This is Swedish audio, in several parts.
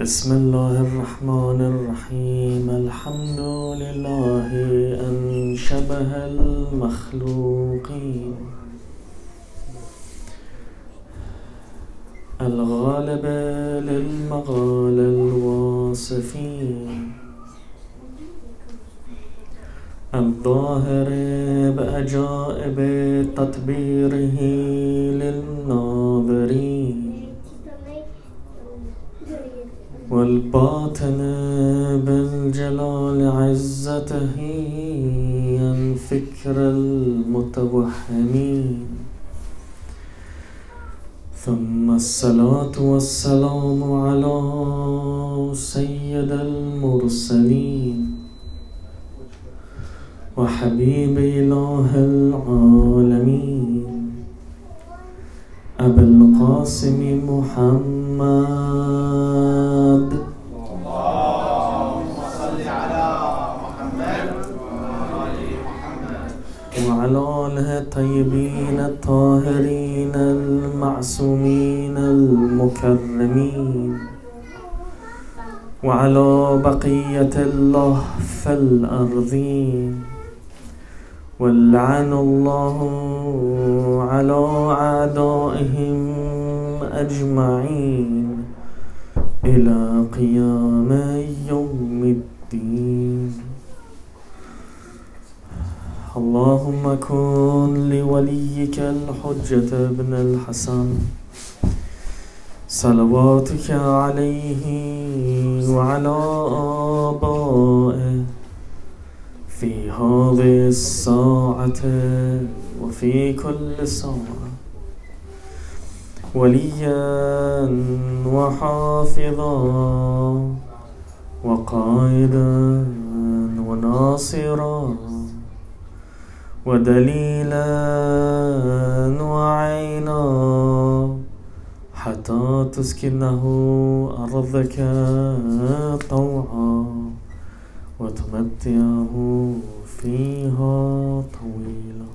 بسم الله الرحمن الرحيم. الحمد لله أن شبه المخلوقين. الغالب للمغال الواصفين. الظاهر بأجائب تطبيره للناظرين. والباطن بالجلال عزته عن فكر المتوهمين. ثم الصلاة والسلام على سيد المرسلين وحبيب إله العالمين. أبي القاسم محمد. اللهم صل على محمد وآل محمد. وعلى آله الطيبين الطاهرين المعصومين المكرمين. وعلى بقية الله في الأرضين. ولعن الله على أعدائهم أجمعين إلى قيام يوم الدين. اللهم كن لوليك الحجة ابن الحسن صلواتك عليه وعلى آبائه في هذه الساعة وفي كل ساعة. وليا وحافظا وقائدا وناصرا ودليلا وعينا حتى تسكنه أرضك طوعا. وتمتعه فيها طويلا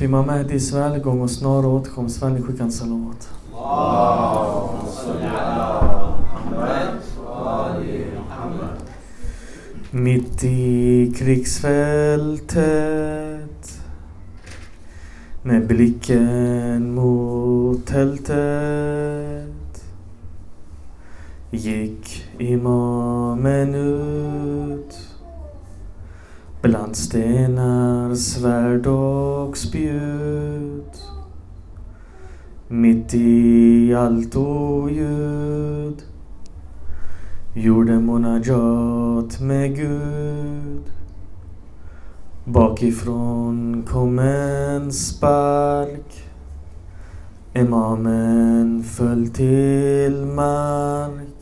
Fimma Mahdis välgång och snar återkomst. Välj skicka en salawat. اللهم صل على محمد وآل محمد Mitt i krigsfältet med blicken mot tältet gick imamen ut bland stenar, svärd och spjut mitt i allt oljud gjorde monajat med Gud. Bakifrån kom en spark. Imamen föll till mark.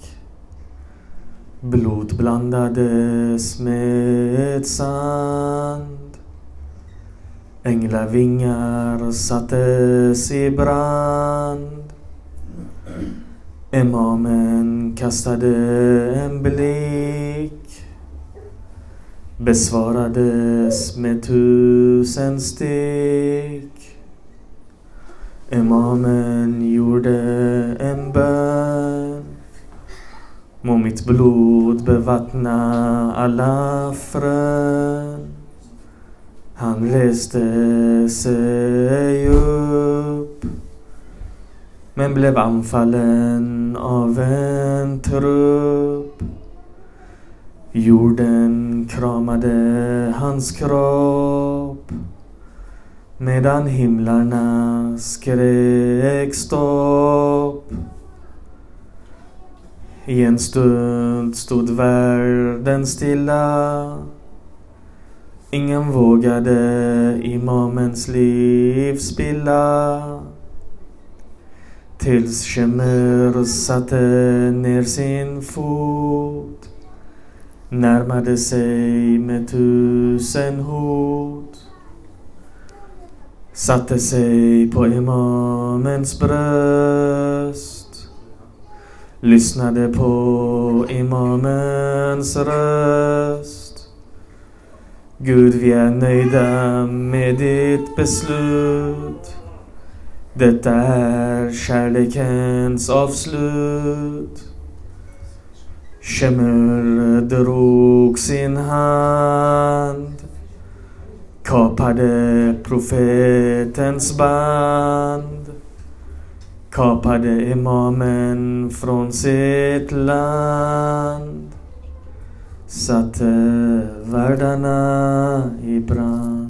Blod blandades med sand. Änglavingar sattes i brand. Imamen kastade en blick besvarades med tusen stick Imamen gjorde en bön Må mitt blod bevattna alla frön Han reste sig upp men blev anfallen av en trupp. Jorden kramade hans kropp medan himlarna skrek stopp. I en stund stod världen stilla. Ingen vågade imamens liv spilla. Tills Shemer satte ner sin fot Närmade sig med tusen hot Satte sig på imamens bröst Lyssnade på imamens röst. Gud, vi är nöjda med ditt beslut. Detta är kärlekens avslut. Shemur drog sin hand kapade profetens band. Kapade imamen från sitt land. Satte världarna i brand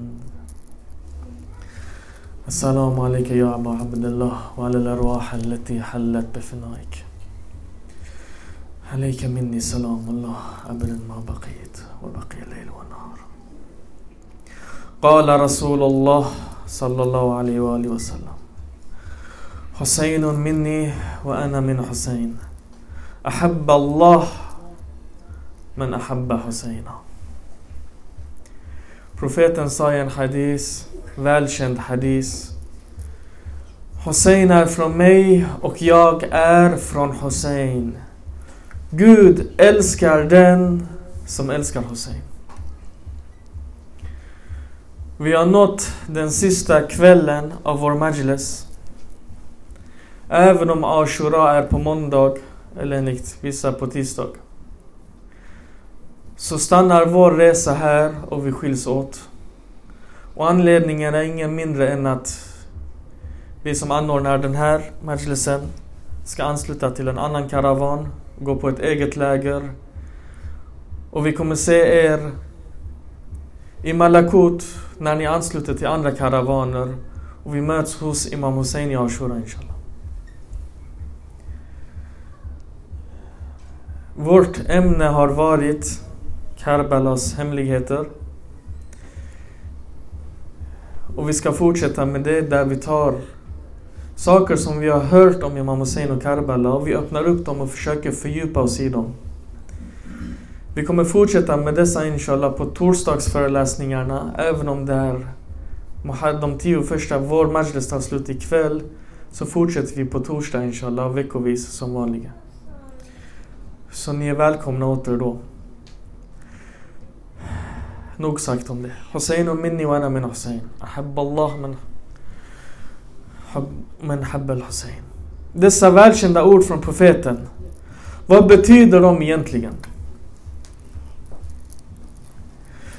السلام عليك يا أبا عبد الله وعلى الأرواح التي حلت بفنائك عليك مني سلام الله أبدا ما بقيت وبقي الليل والنهار قال رسول الله صلى الله عليه وآله وسلم حسين مني وأنا من حسين أحب الله من أحب حسينا Profeten sa i en hadis, välkänd hadis. Hussein är från mig och jag är från Hussein. Gud älskar den som älskar Hussein. Vi har nått den sista kvällen av vår majlis. Även om Ashura är på måndag, eller enligt vissa på tisdag. Så stannar vår resa här och vi skiljs åt. Och anledningen är ingen mindre än att vi som anordnar den här majlisen ska ansluta till en annan karavan, gå på ett eget läger. Och vi kommer se er i Malakut när ni ansluter till andra karavaner och vi möts hos Imam Hussein i Ashura inshallah. Vårt ämne har varit Karbalas hemligheter. Och vi ska fortsätta med det där vi tar saker som vi har hört om Imam Hussein och Karbala och vi öppnar upp dem och försöker fördjupa oss i dem. Vi kommer fortsätta med dessa inshallah på torsdagsföreläsningarna även om det är de tio första, vår majlis tar slut ikväll så fortsätter vi på torsdag inshallah veckovis som vanligt. Så ni är välkomna åter då. Nog sagt om det. Hussein och minni wa ana min Hussein. Ahab Allah men men habbal Hussein. Dessa välkända ord från profeten. Vad betyder de egentligen?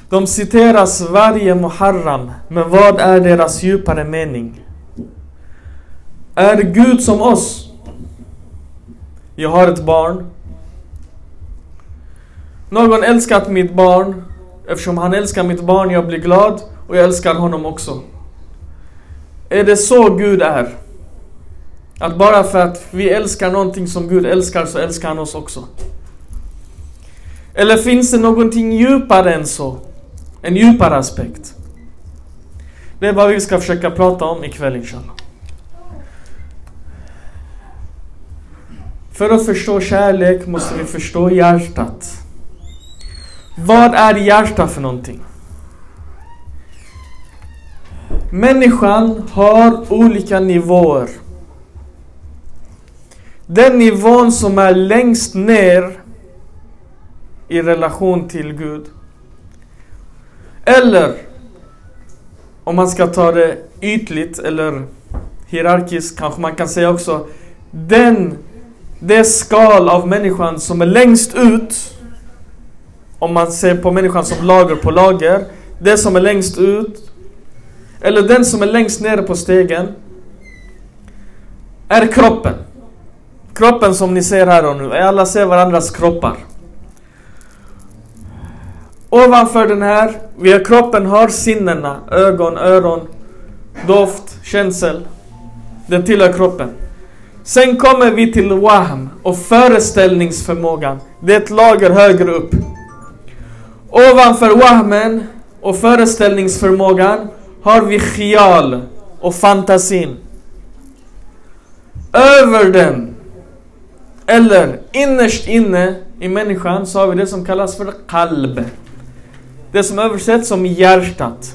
De citeras varje Muharram, men vad är deras djupare mening? Är Gud som oss? Jag har ett barn. Någon älskat mitt barn. Eftersom han älskar mitt barn, jag blir glad och jag älskar honom också. Är det så Gud är? Att bara för att vi älskar någonting som Gud älskar så älskar han oss också. Eller finns det någonting djupare än så? En djupare aspekt. Det är vad vi ska försöka prata om ikväll inshallah. För att förstå kärlek måste vi förstå hjärtat. Vad är hjärta för någonting? Människan har olika nivåer. Den nivån som är längst ner i relation till Gud. Eller om man ska ta det ytligt eller hierarkiskt kanske man kan säga också den, det skal av människan som är längst ut om man ser på människan som lager på lager det som är längst ut eller den som är längst nere på stegen är kroppen. Kroppen som ni ser här och nu. Alla ser varandras kroppar. Ovanför den här, via kroppen har sinnena, ögon, öron, doft, känsel. Den tillhör kroppen. Sen kommer vi till Waham och föreställningsförmågan. Det är ett lager högre upp. Ovanför wahmen och föreställningsförmågan har vi khial och fantasin. Över den, eller innerst inne i människan så har vi det som kallas för kalb. Det som översätts som hjärtat.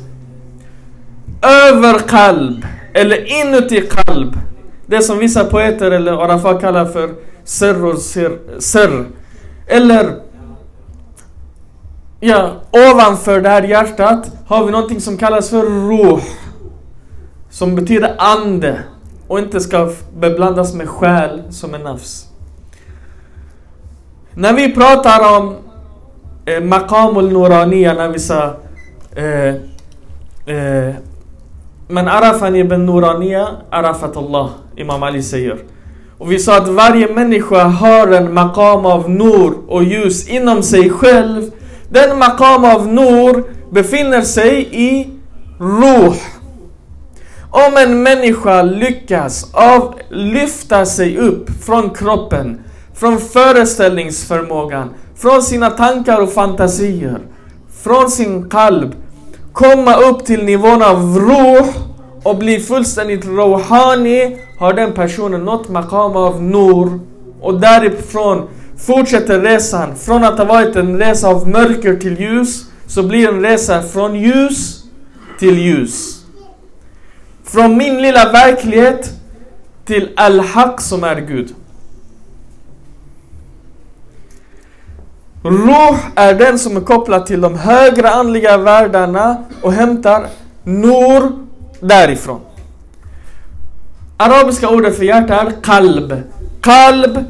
Över kalb, eller inuti kalb. Det som vissa poeter eller Arafat kallar för serror, serr. Eller Ja, ovanför det här hjärtat har vi någonting som kallas för ruh. Som betyder ande. och inte ska beblandas med själ som är nafs. När vi pratar om eh, maqamul nuraniya, när vi sa eh, eh, Men arafani Ibn nuraniya, arafat Allah, Imam Ali säger. Och vi sa att varje människa har en maqam av nur och ljus inom sig själv. Den maqam av nur befinner sig i ruh. Om en människa lyckas av lyfta sig upp från kroppen, från föreställningsförmågan, från sina tankar och fantasier, från sin kalb, komma upp till nivån av ruh och bli fullständigt rohani har den personen nått maqam av nur och därifrån fortsätter resan. Från att ha varit en resa av mörker till ljus så blir en resa från ljus till ljus. Från min lilla verklighet till al-haq som är Gud. Ruh är den som är kopplad till de högre andliga världarna och hämtar nur därifrån. Arabiska ordet för hjärta är kalb. Kalb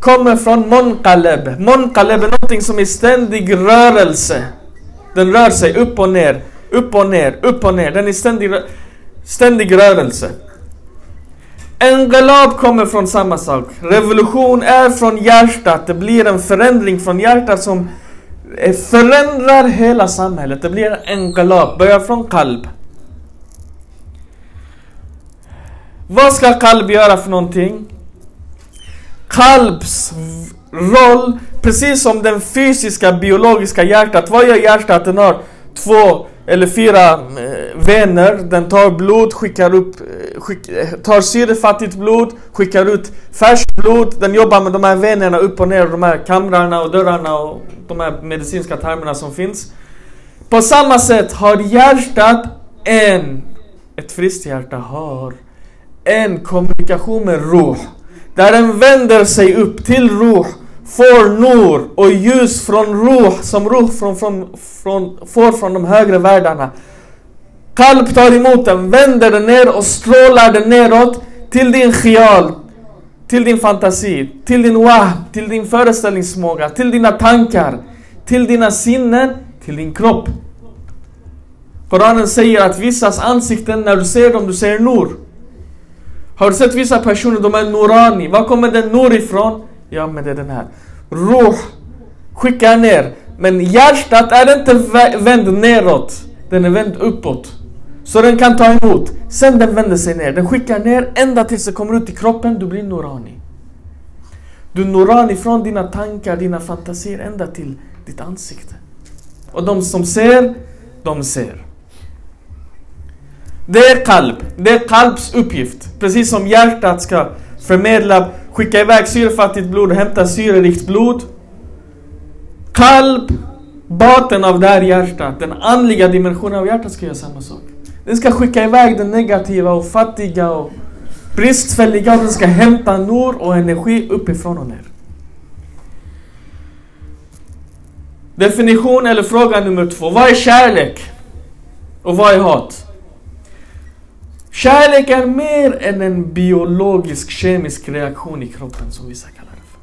kommer från monqaleb. Monqaleb är någonting som är ständig rörelse. Den rör sig upp och ner, upp och ner, upp och ner. Den är ständig, ständig rörelse. Engelab kommer från samma sak. Revolution är från hjärtat. Det blir en förändring från hjärtat som eh, förändrar hela samhället. Det blir en engelab, börjar från kalb. Vad ska kalb göra för någonting? Kalbs roll, precis som den fysiska biologiska hjärtat. Vad gör hjärtat? Den har två eller fyra eh, vener. Den tar blod, skickar upp, eh, skick, eh, tar syrefattigt blod, skickar ut färskt blod. Den jobbar med de här venerna upp och ner, de här kamrarna och dörrarna och de här medicinska termerna som finns. På samma sätt har hjärtat en, ett friskt hjärta har en kommunikation med roh. Där den vänder sig upp till ruh, får nur och ljus från ruh som ruh från, från, från, får från de högre världarna. Kalb tar emot den, vänder den ner och strålar den neråt till din khial, till din fantasi, till din wah, till din föreställningsmåga, till dina tankar, till dina sinnen, till din kropp. Koranen säger att vissas ansikten, när du ser dem, du ser nur. Har du sett vissa personer, de är Norani. Var kommer den Nur ifrån? Ja, men det är den här. Ruh skickar ner. Men hjärtat är inte vänd neråt. Den är vänd uppåt. Så den kan ta emot. Sen den vänder sig ner. Den skickar ner ända tills det kommer ut i kroppen. Du blir Norani. Du är Norani från dina tankar, dina fantasier ända till ditt ansikte. Och de som ser, de ser. Det är kalb. Det är kalbs uppgift. Precis som hjärtat ska förmedla, skicka iväg syrefattigt blod och hämta syrerikt blod. Kalb, baten av det här hjärtat, den andliga dimensionen av hjärtat ska göra samma sak. Den ska skicka iväg det negativa och fattiga och bristfälliga och den ska hämta nor och energi uppifrån och ner. Definition eller fråga nummer två. Vad är kärlek? Och vad är hat? Kärlek är mer än en biologisk kemisk reaktion i kroppen som vissa kallar det för.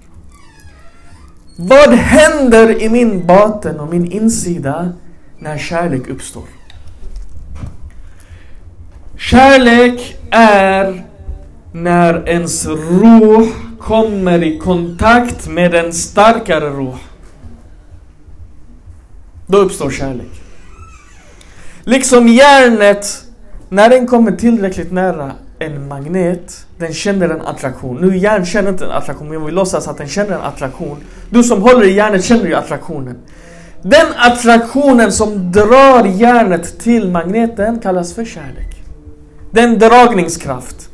Vad händer i min baten och min insida när kärlek uppstår? Kärlek är när ens roh kommer i kontakt med en starkare roh. Då uppstår kärlek. Liksom järnet när den kommer tillräckligt nära en magnet, den känner en attraktion. Nu hjärnan känner inte en attraktion, men vi låtsas att den känner en attraktion. Du som håller i hjärnan känner ju attraktionen. Den attraktionen som drar hjärnet till magneten kallas för kärlek. Den dragningskraft.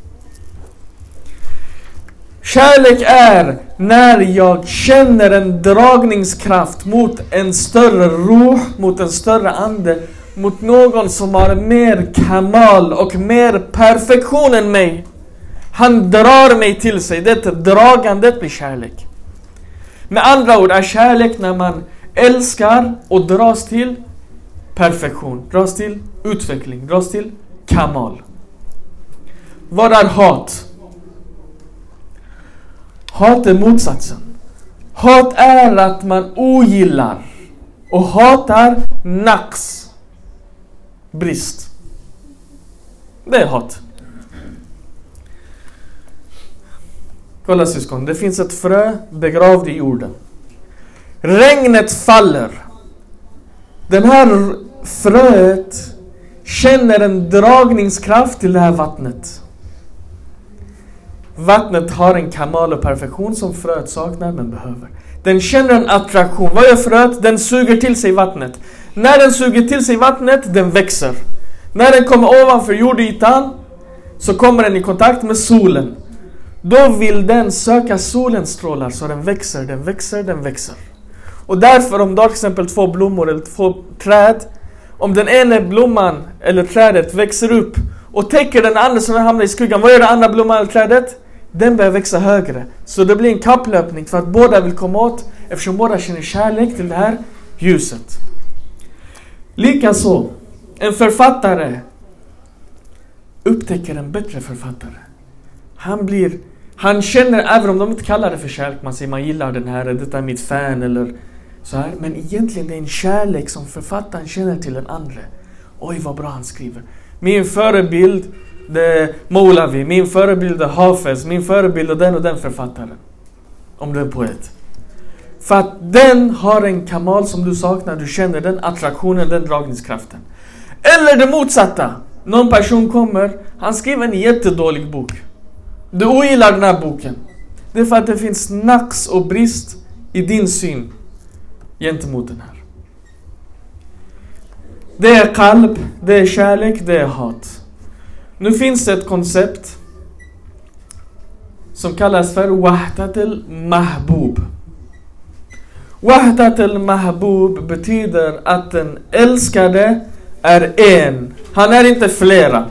Kärlek är när jag känner en dragningskraft mot en större ro, mot en större ande mot någon som har mer kamal och mer perfektion än mig. Han drar mig till sig. Det dragandet blir kärlek. Med andra ord är kärlek när man älskar och dras till perfektion, dras till utveckling, dras till kamal. Vad är hat? Hat är motsatsen. Hat är att man ogillar och hatar naqs. Brist. Det är hat. Kolla syskon, det finns ett frö begravd i jorden. Regnet faller. Den här fröet känner en dragningskraft till det här vattnet. Vattnet har en kamal och perfektion som fröet saknar men behöver. Den känner en attraktion. Vad gör fröet? Den suger till sig vattnet. När den suger till sig vattnet, den växer. När den kommer ovanför jordytan så kommer den i kontakt med solen. Då vill den söka solens strålar så den växer, den växer, den växer. Och därför om du har till exempel två blommor eller två träd. Om den ena blomman eller trädet växer upp och täcker den andra som hamnar i skuggan. Vad gör den andra blomman eller trädet? Den börjar växa högre. Så det blir en kapplöpning för att båda vill komma åt eftersom båda känner kärlek till det här ljuset. Likaså, en författare upptäcker en bättre författare. Han blir han känner, även om de inte kallar det för kärlek, man säger man gillar den här, detta är mitt fan eller så här. Men egentligen det är en kärlek som författaren känner till den andra. Oj vad bra han skriver. Min förebild det är Molavi, min förebild är Hafez, min förebild är den och den författaren. Om du är poet. För att den har en kamal som du saknar, du känner den attraktionen, den dragningskraften. Eller det motsatta. Någon person kommer, han skriver en jättedålig bok. Du ogillar den här boken. Det är för att det finns nax och brist i din syn gentemot den här. Det är kalb, det är kärlek, det är hat. Nu finns det ett koncept som kallas för Wahdat al-Mahbub. Wahdat al-Mahbub betyder att den älskade är en. Han är inte flera.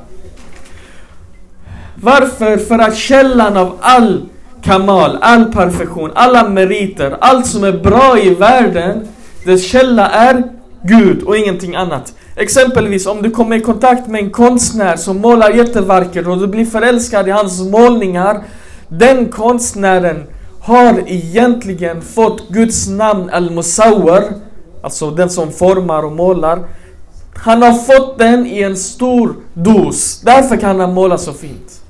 Varför? För att källan av all kamal, all perfektion, alla meriter, allt som är bra i världen, dess källa är Gud och ingenting annat. Exempelvis om du kommer i kontakt med en konstnär som målar jättevackert och du blir förälskad i hans målningar. Den konstnären har egentligen fått Guds namn Al-Musawwar, alltså den som formar och målar. Han har fått den i en stor dos, därför kan han måla så fint.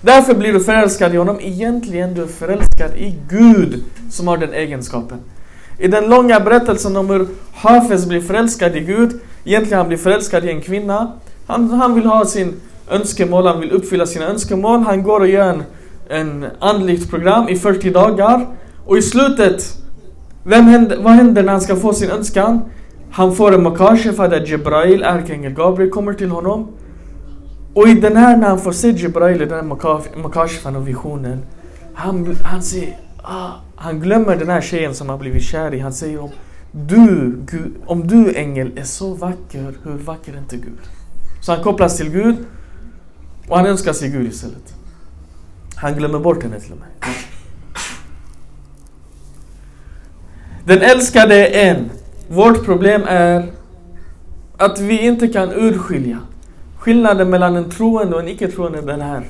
Därför blir du förälskad i honom. Egentligen du är förälskad i Gud som har den egenskapen. I den långa berättelsen om hur Hafez blir förälskad i Gud, egentligen han blir förälskad i en kvinna. Han, han vill ha sin önskemål, han vill uppfylla sina önskemål. Han går och gör en, en andligt program i 40 dagar. Och i slutet, vem händer, vad händer när han ska få sin önskan? Han får en makashefa där Jibrail, ärkeängel Gabriel, kommer till honom. Och i den här när han får se Jibrail, den här makashfan och visionen. Han, han säger, ah, han glömmer den här tjejen som har blivit kär i. Han säger om du, Gud, om du ängel är så vacker, hur vacker är inte Gud? Så han kopplas till Gud och han önskar sig Gud istället. Han glömmer bort henne till och med. Den älskade är en. Vårt problem är att vi inte kan urskilja Skillnaden mellan en troende och en icke-troende är den här.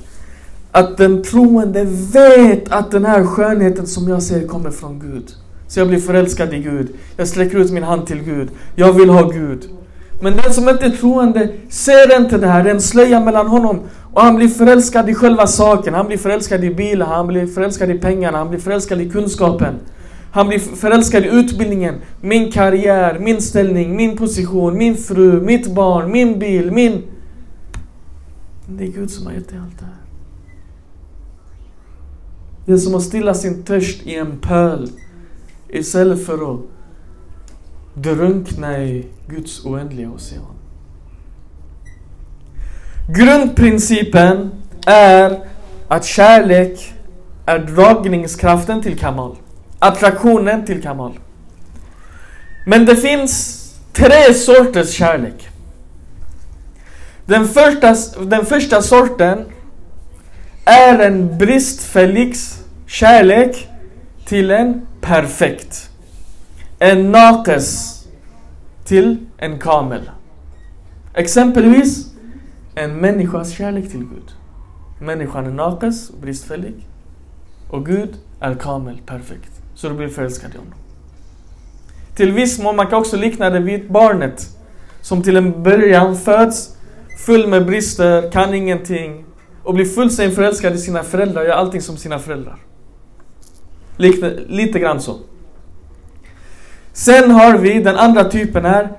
Att den troende vet att den här skönheten som jag ser kommer från Gud. Så jag blir förälskad i Gud. Jag sträcker ut min hand till Gud. Jag vill ha Gud. Men den som inte är troende ser inte det här. Det är en slöja mellan honom och han blir förälskad i själva saken. Han blir förälskad i bilen, han blir förälskad i pengarna, han blir förälskad i kunskapen. Han blir förälskad i utbildningen, min karriär, min ställning, min position, min fru, mitt barn, min bil, min... Det är Gud som har gett dig allt det här. Det är som att stilla sin törst i en pöl istället för att drunkna i Guds oändliga ocean. Grundprincipen är att kärlek är dragningskraften till Kamal. Attraktionen till Kamal. Men det finns tre sorters kärlek. Den första, den första sorten är en bristfällig kärlek till en perfekt. En nakes till en kamel. Exempelvis en människas kärlek till Gud. Människan är nakes, bristfällig. Och Gud är kamel, perfekt. Så du blir förälskad i honom. Till viss mån, man kan också likna det vid barnet. Som till en början föds full med brister, kan ingenting. Och blir fullständigt förälskad i sina föräldrar, gör allting som sina föräldrar. Likna, lite grann så. Sen har vi den andra typen här.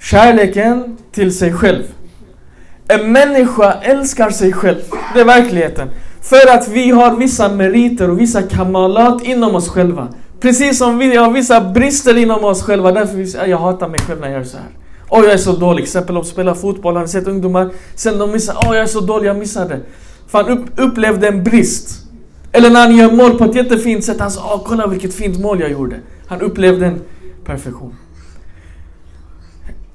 Kärleken till sig själv. En människa älskar sig själv. Det är verkligheten. För att vi har vissa meriter och vissa kamalat inom oss själva. Precis som vi har vissa brister inom oss själva. Därför vi säger, jag hatar mig själv när jag gör så här. Åh, jag är så dålig. Till exempel de spelar fotboll, har ni sett ungdomar? Sen de missar, åh jag är så dålig, jag missade. För han upp, upplevde en brist. Eller när han gör mål på ett jättefint sätt, han sa, åh kolla vilket fint mål jag gjorde. Han upplevde en perfektion.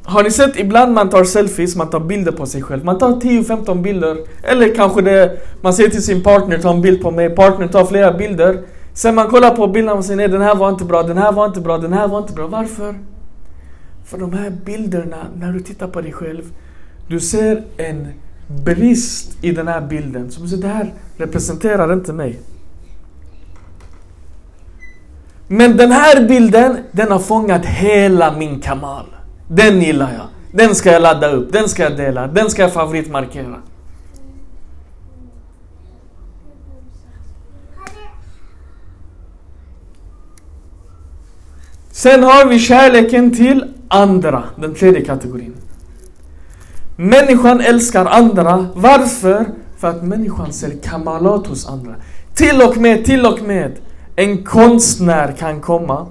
Har ni sett ibland man tar selfies, man tar bilder på sig själv. Man tar 10-15 bilder. Eller kanske det, man säger till sin partner, ta en bild på mig. Partnern tar flera bilder. Sen man kollar på bilderna och säger nej den här var inte bra, den här var inte bra, den här var inte bra. Varför? För de här bilderna, när du tittar på dig själv, du ser en brist i den här bilden. Som säger, det här representerar inte mig. Men den här bilden, den har fångat hela min kamal. Den gillar jag. Den ska jag ladda upp, den ska jag dela, den ska jag favoritmarkera. Sen har vi kärleken till andra, den tredje kategorin. Människan älskar andra. Varför? För att människan ser kamalat hos andra. Till och med, till och med en konstnär kan komma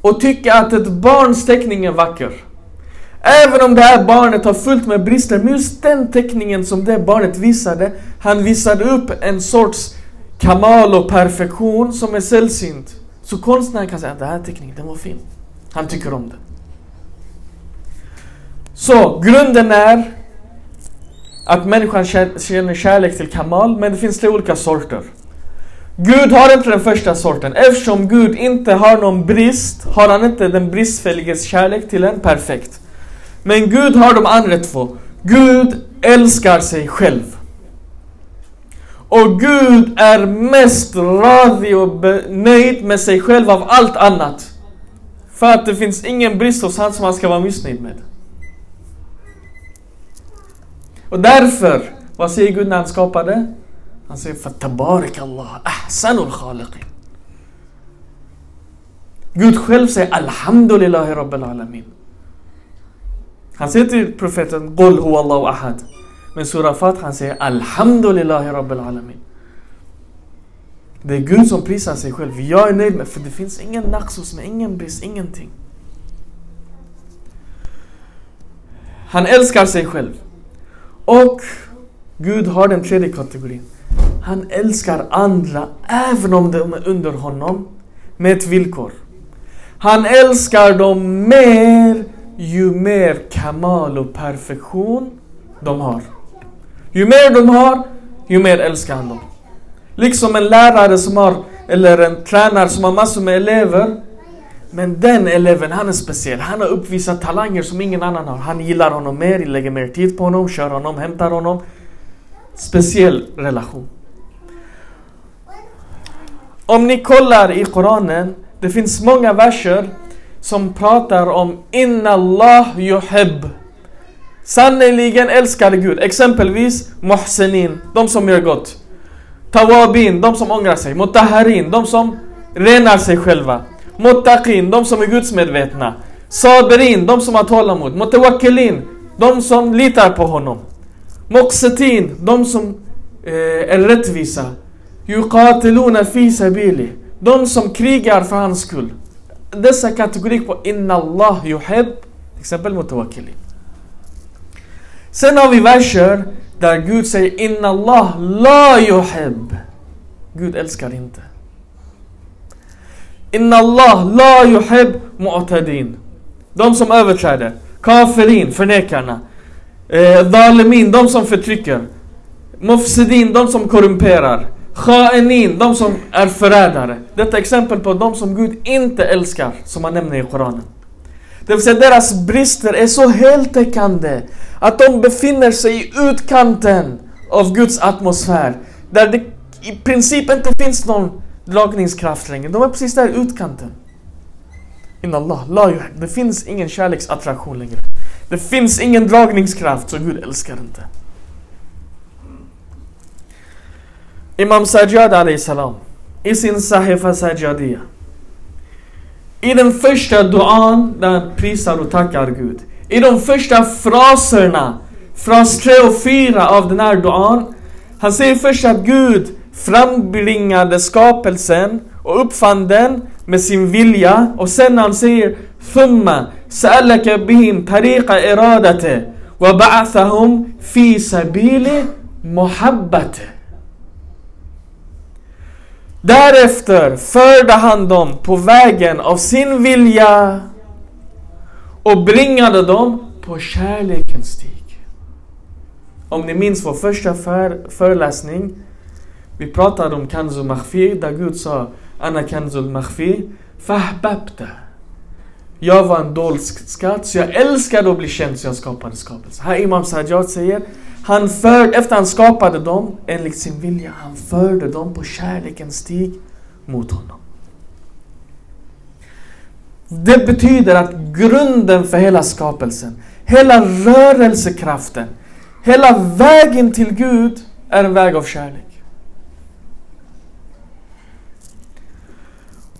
och tycka att ett barns teckning är vacker. Även om det här barnet har fullt med brister, men just den teckningen som det barnet visade, han visade upp en sorts kamal och perfektion som är sällsynt. Så konstnären kan säga att den här teckningen, den var fin. Han tycker om den. Så grunden är att människan känner kärlek till kamal, men det finns tre olika sorter. Gud har inte den första sorten. Eftersom Gud inte har någon brist har han inte den bristfälliges kärlek till en perfekt. Men Gud har de andra två. Gud älskar sig själv. Och Gud är mest radig och nöjd med sig själv av allt annat. För att det finns ingen brist hos han som han ska vara missnöjd med. Och därför, vad säger Gud när han skapade? Han säger Fatabarakallah ahsanul khaliqin. Gud själv säger Alhamdulillahi Rabbil Alamin. Han säger till profeten Qul huwa Allahu ahad. Men surafat han säger Alhamdulillahi Rabbil Alamin. Det är Gud som prisar sig själv. Jag är nöjd med för det finns ingen naqs hos mig, ingen brist, ingenting. Han älskar sig själv. Och Gud har den tredje kategorin. Han älskar andra även om de är under honom med ett villkor. Han älskar dem mer ju mer kamal och perfektion de har. Ju mer de har, ju mer älskar han dem. Liksom en lärare som har, eller en tränare som har massor med elever. Men den eleven, han är speciell. Han har uppvisat talanger som ingen annan har. Han gillar honom mer, lägger mer tid på honom, kör honom, hämtar honom. Speciell relation. Om ni kollar i Koranen, det finns många verser som pratar om Inna Allah yuhib. Sannerligen älskar Gud. Exempelvis Muhsinin, de som gör gott. Tawabin, de som ångrar sig. Mutaharin, de som renar sig själva. Muttaqin, de som är gudsmedvetna. Saberin, de som har tålamod. Mutawakkilin, de som litar på honom. Muqsitin, de som eh, är rättvisa. Yuqatiluna fi sabili. De som krigar för hans skull. Dessa kategorier på Inna Allah yuhib. Till exempel mutawakili. Sen har vi verser där Gud säger Inna Allah la yuhib. Gud älskar inte. Inna Allah la yuhib mu'tadin. De som överträder. Kafirin, förnekarna. Eh, Dalimin, de som förtrycker. Mufsidin, de som korrumperar. Kha'inin, de som är förrädare. Detta är exempel på de som Gud inte älskar, som han nämner i Koranen. Det vill säga deras brister är så heltäckande att de befinner sig i utkanten av Guds atmosfär. Där det i princip inte finns någon dragningskraft längre. De är precis där i utkanten. In Allah, la. Det finns ingen kärleksattraktion längre. Det finns ingen dragningskraft så Gud älskar inte. Imam Sajjad alayhi salam i sin Sahifa Sajjadiya. I den första duan där han prisar och tackar Gud. I de första fraserna, fras 3 och 4 av den här duan. Han säger först att Gud frambringade skapelsen och uppfann den med sin vilja. Och sen han säger ثم سألك بهم طريق إرادته وبعثهم في سبيل محبته Därefter förde han dem på vägen av sin vilja och bringade dem på kärlekens stig. Om ni minns vår första för, föreläsning. Vi pratade om Kanzul Makhfi där Gud sa Anna Kanzul Makhfi Fahbabta. Jag var en dold skatt så jag älskade att bli känd så jag skapade skapelse. Här Imam Sajjad säger han för, efter han skapade dem enligt sin vilja, han förde dem på kärlekens stig mot honom. Det betyder att grunden för hela skapelsen, hela rörelsekraften, hela vägen till Gud är en väg av kärlek.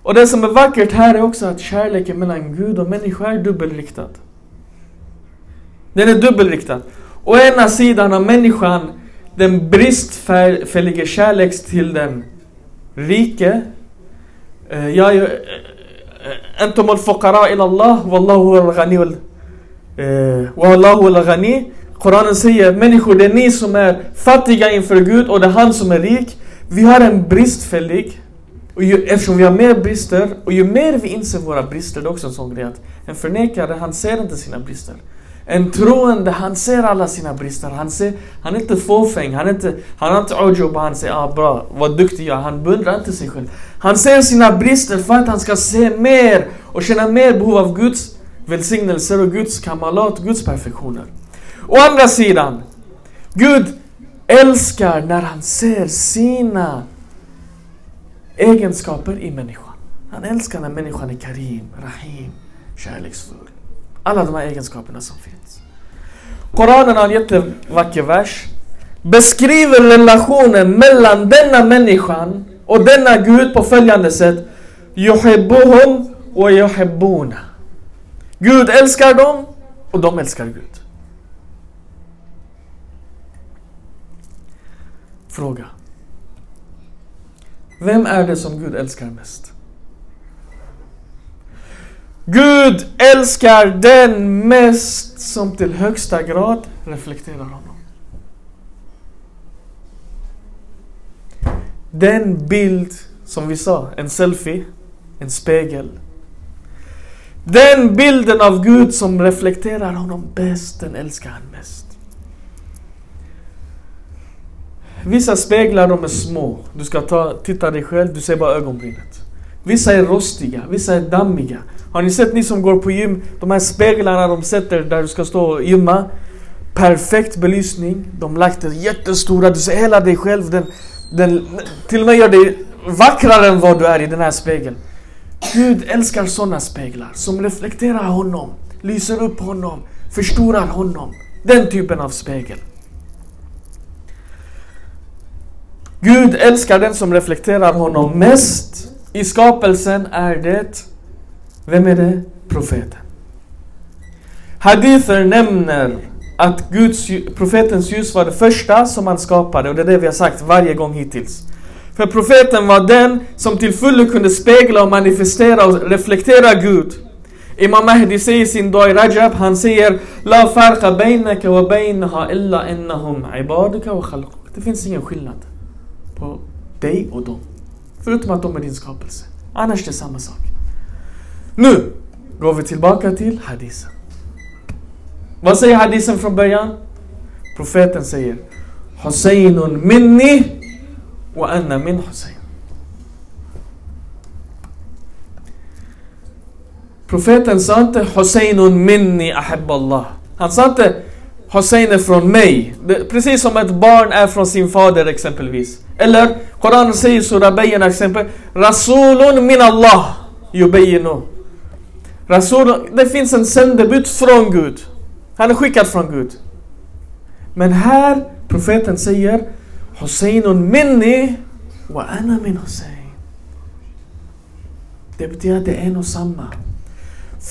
Och det som är vackert här är också att kärleken mellan Gud och människa är dubbelriktad. Den är dubbelriktad. Å ena sidan har människan den bristfälliga kärlek till den rike. Jag är أنتم الفقراء إلى الله والله هو الغني والله هو الغني Koranen säger människor det är ni som är fattiga inför Gud och det är han som är rik. Vi har en bristfällig och ju, eftersom vi har mer brister och ju mer vi inser våra brister, det är också en sån grej att en förnekare han ser inte sina brister. En troende, han ser alla sina brister. Han, ser, han är inte fåfäng, han, är inte, han har inte ujub, han säger ah, bra, vad duktig jag Han beundrar inte sig själv. Han ser sina brister för att han ska se mer och känna mer behov av Guds välsignelser och Guds kamalat, Guds perfektioner. Å andra sidan, Gud älskar när han ser sina egenskaper i människan. Han älskar när människan är karim, rahim, kärleksfull. Alla de här egenskaperna som finns. Koranen har en jättevacker vers. Beskriver relationen mellan denna människan och denna Gud på följande sätt. Yuhibbuhum wa yuhibbuna. Gud älskar dem och de älskar Gud. Fråga. Vem är det som Gud älskar mest? Gud älskar den mest som till högsta grad reflekterar honom. Den bild som vi sa, en selfie, en spegel. Den bilden av Gud som reflekterar honom bäst, den älskar han mest. Vissa speglar de är små. Du ska ta, titta dig själv, du ser bara ögonbrynet. Vissa är rostiga, vissa är dammiga. Har ni sett ni som går på gym, de här speglarna de sätter där du ska stå och gymma. Perfekt belysning, de lagt det jättestora, du ser hela dig själv. Den, den till och med gör dig vackrare än vad du är i den här spegeln. Gud älskar sådana speglar som reflekterar honom, lyser upp honom, förstorar honom. Den typen av spegel. Gud älskar den som reflekterar honom mest. I skapelsen är det, vem är det? Profeten. Hadither nämner att Guds, profetens ljus var det första som han skapade och det är det vi har sagt varje gång hittills. För profeten var den som till fullo kunde spegla och manifestera och reflektera Gud. Imam Mahdi säger i sin dag i Rajab, han säger La farqa bainaka wa bainaha illa innahum ibaduka wa khalquk. Det finns ingen skillnad på dig och dem. Förutom att de är din skapelse. Annars är det samma sak. Nu går vi tillbaka till hadisen. Vad säger hadisen från början? Profeten säger Husseinun minni och anna min Hussein. Profeten sa inte Husseinun minni ahibballah. Han sa inte Hussein är från mig. Precis som ett barn är från sin fader exempelvis. Eller Koranen säger Surah Bayyana exempel. Rasulun min Allah yubayinu. Rasul, det finns en sändebud från Gud. Han är skickad från Gud. Men här, profeten säger Husseinun minni wa ana min Hussein. Det betyder att det är en och samma.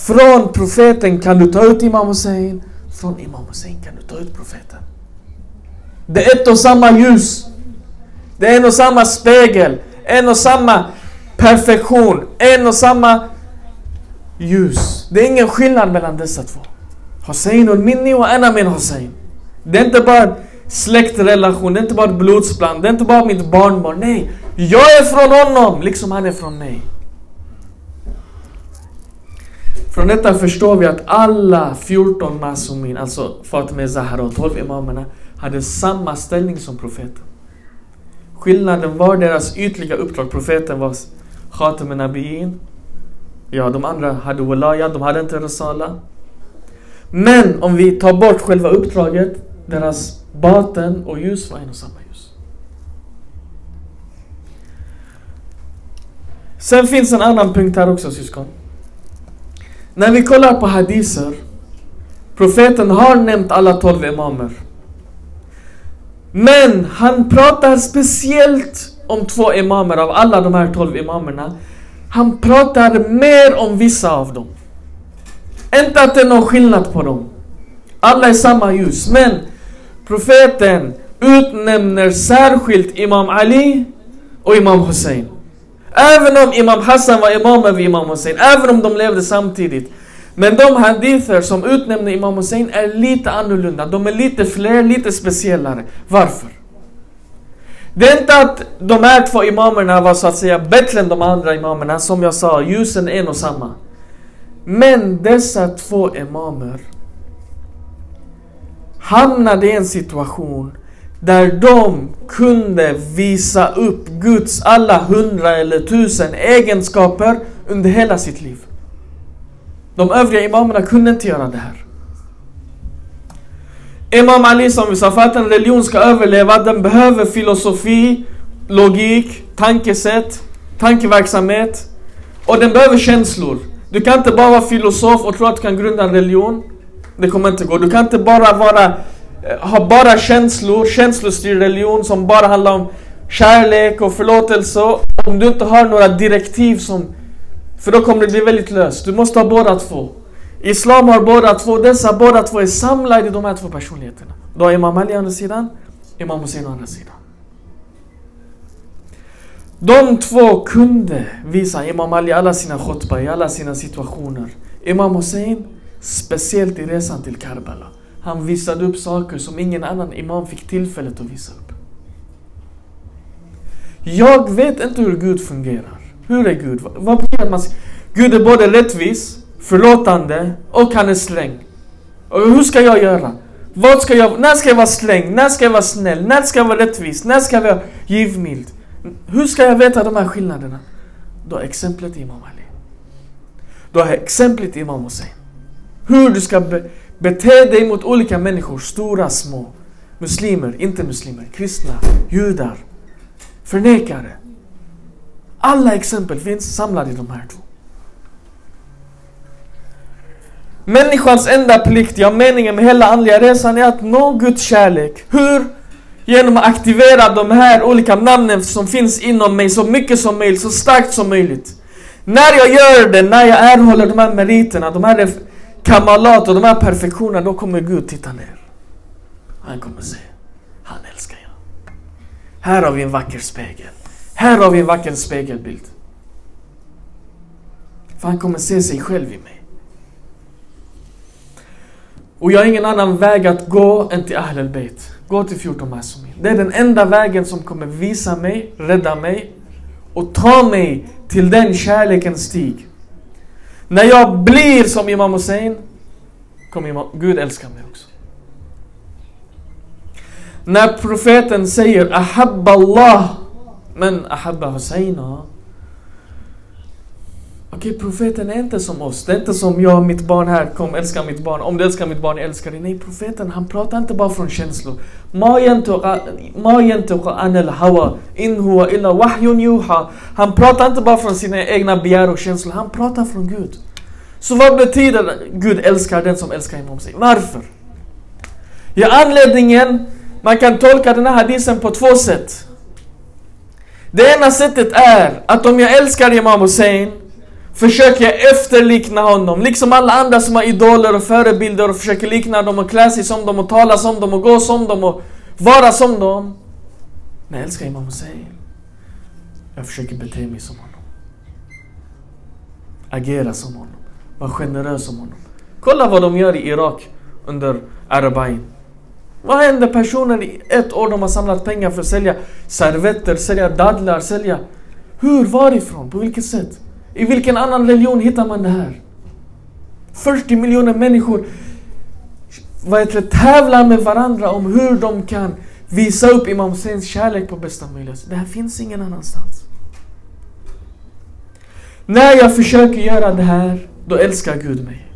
Från profeten kan du ta ut Imam Hussein. Från Imam Hussein kan du ta ut profeten. Det är ett och samma ljus. Det är en och samma spegel. En och samma perfektion. En och samma ljus. Det är ingen skillnad mellan dessa två. Hussein och minni och ana min Hussein. Det är inte bara släktrelation, det är inte bara ett det är inte bara mitt barnbarn. Nej, jag är från honom, liksom han är från mig. Från detta förstår vi att alla 14 Masumin, alltså Fatima Zahra och 12 imamerna, hade samma ställning som profeten. Skillnaden var deras ytliga uppdrag. Profeten var Khatam Nabiin. Ja, de andra hade Walaya, de hade inte Rasala. Men om vi tar bort själva uppdraget, deras baten och ljus var en och samma ljus. Sen finns en annan punkt här också syskon. När vi kollar på hadiser, profeten har nämnt alla tolv imamer. Men han pratar speciellt om två imamer av alla de här tolv imamerna. Han pratar mer om vissa av dem. Inte att det är någon skillnad på dem. Alla är samma ljus. Men profeten utnämner särskilt Imam Ali och Imam Hussein. Även om Imam Hassan var imam över Imam Hussein, även om de levde samtidigt. Men de hadither som utnämner Imam Hussein är lite annorlunda. De är lite fler, lite speciellare. Varför? Det är inte att de här två imamerna var så att säga bättre än de andra imamerna. Som jag sa, ljusen är en och samma. Men dessa två imamer hamnade i en situation där de kunde visa upp Guds alla hundra eller tusen egenskaper under hela sitt liv. De övriga imamerna kunde inte göra det här. Imam Ali som vi sa, för att en religion ska överleva, den behöver filosofi, logik, tankesätt, tankeverksamhet. Och den behöver känslor. Du kan inte bara vara filosof och tro att du kan grunda en religion. Det kommer inte gå. Du kan inte bara vara, Eh, har bara känslor, känslostyrd religion som bara handlar om kärlek och förlåtelse. Om du inte har några direktiv som... För då kommer det bli väldigt löst. Du måste ha båda två. Islam har båda två. Dessa båda två är samlade i de här två personligheterna. Du har Imam Ali å andra sidan, Imam Hussein å andra sidan. De två kunde visa Imam Ali alla sina khutbah, i alla sina situationer. Imam Hussein, speciellt i resan till Karbala. Han visade upp saker som ingen annan imam fick tillfället att visa upp. Jag vet inte hur Gud fungerar. Hur är Gud? Vad betyder man... Gud är både rättvis, förlåtande och han är sträng. Och hur ska jag göra? Vad ska jag, när ska jag vara sträng? När ska jag vara snäll? När ska jag vara rättvis? När ska jag vara givmild? Hur ska jag veta de här skillnaderna? Då är exemplet Imam Ali. Då är exemplet Imam Hussein. Hur du ska be, bete dig mot olika människor, stora, små. Muslimer, inte muslimer, kristna, judar, förnekare. Alla exempel finns samlade i de här två. Människans enda plikt, ja meningen med hela andliga resan är att nå Guds kärlek. Hur? Genom att aktivera de här olika namnen som finns inom mig så mycket som möjligt, så starkt som möjligt. När jag gör det, när jag erhåller de här meriterna, de här kamalat och de här perfektionerna, då kommer Gud titta ner. Han kommer säga, han älskar jag. Här har vi en vacker spegel. Här har vi en vacker spegelbild. För han kommer se sig själv i mig. Och jag har ingen annan väg att gå än till Ahl al-Bayt. Gå till 14 Masumin. Det är den enda vägen som kommer visa mig, rädda mig och ta mig till den kärlekens stig. När jag blir som Imam Hussein kommer Imam, Gud älska mig också. När profeten säger Ahabba Allah men Ahabba Husseina Okej, profeten är inte som oss. Det är inte som jag och mitt barn här, kom älska mitt barn. Om du älskar mitt barn, jag älskar dig. Nej, profeten han pratar inte bara från känslor. Ma yantuqa anil hawa in huwa illa wahyun yuha. Han pratar inte bara från sina egna begär och känslor. Han pratar från Gud. Så vad betyder Gud älskar den som älskar Imam Hussein? Varför? Ja, anledningen, man kan tolka den här hadisen på två sätt. Det ena sättet är att om jag älskar Imam Hussein försöker jag efterlikna honom. Liksom alla andra som har idoler och förebilder och försöker likna dem och klä sig som dem och tala som dem och gå som dem och vara som dem. Men jag älskar Imam Hussein. Jag försöker bete mig som honom. Agera som honom. Vara generös som honom. Kolla vad de gör i Irak under Arabain. Vad händer personer i ett år de har samlat pengar för att sälja servetter, sälja dadlar, sälja... Hur, varifrån, på vilket sätt? I vilken annan religion hittar man det här? 40 miljoner människor vad heter det, tävlar med varandra om hur de kan visa upp Imam Husseins kärlek på bästa möjliga sätt. Det här finns ingen annanstans. När jag försöker göra det här, då älskar Gud mig.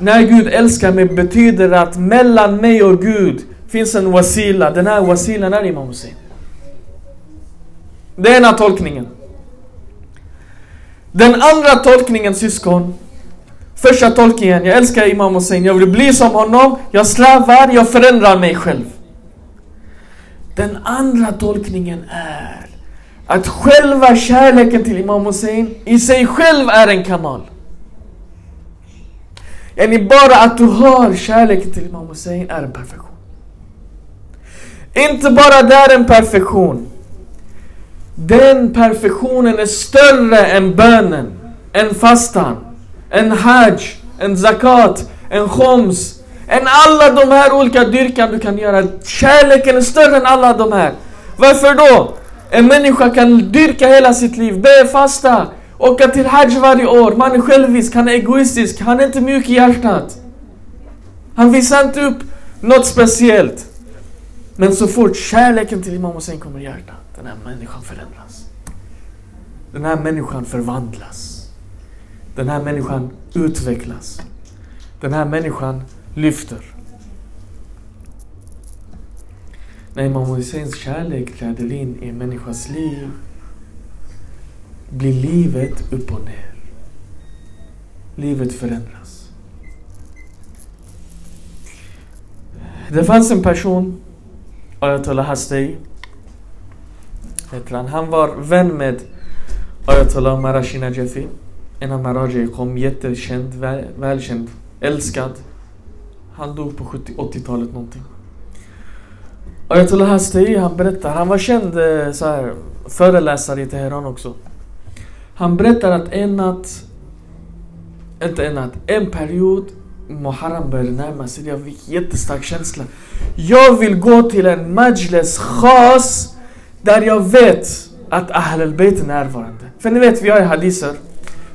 När Gud älskar mig betyder det att mellan mig och Gud finns en wasila. Den här wasilan är Imam Hussein. Det är ena tolkningen. Den andra tolkningen syskon. Första tolkningen, jag älskar Imam Hussein, jag vill bli som honom, jag slävar, jag förändrar mig själv. Den andra tolkningen är att själva kärleken till Imam Hussein i sig själv är en kamal. Yani bara att du har kärleken till Imam Hussein är en perfektion. Inte bara det är en perfektion. Den perfektionen är större än bönen, än fastan, än hajj, än zakat, än khoms, än alla de här olika dyrkan du kan göra. Kärleken är större än alla de här. Varför då? En människa kan dyrka hela sitt liv, be, fasta, åka till hajj varje år. Man är självisk, han är egoistisk, han är inte mjuk i hjärtat. Han visar inte upp något speciellt. Men så fort kärleken till Imam Hussein kommer i hjärtat, den här människan förändras. Den här människan förvandlas. Den här människan utvecklas. Den här människan lyfter. När Imam Husseins kärlek träder in i en människas liv blir livet upp och ner. Livet förändras. Det fanns en person, Ayatollah Hastei, heter han. Han var vän med Ayatollah Marashi Najafi. En av Maraji kom, jättekänd, väl, välkänd, älskad. Han dog på 70-80-talet någonting. Ayatollah Hastei, han berättar, han var känd eh, så här, föreläsare i Teheran också. Han berättar att en natt, inte en natt, en period Muharram började närma sig. Jag fick jättestark känsla. Jag vill gå till en majlis khas där jag vet att Ahl al är närvarande. För ni vet, vi har i hadiser.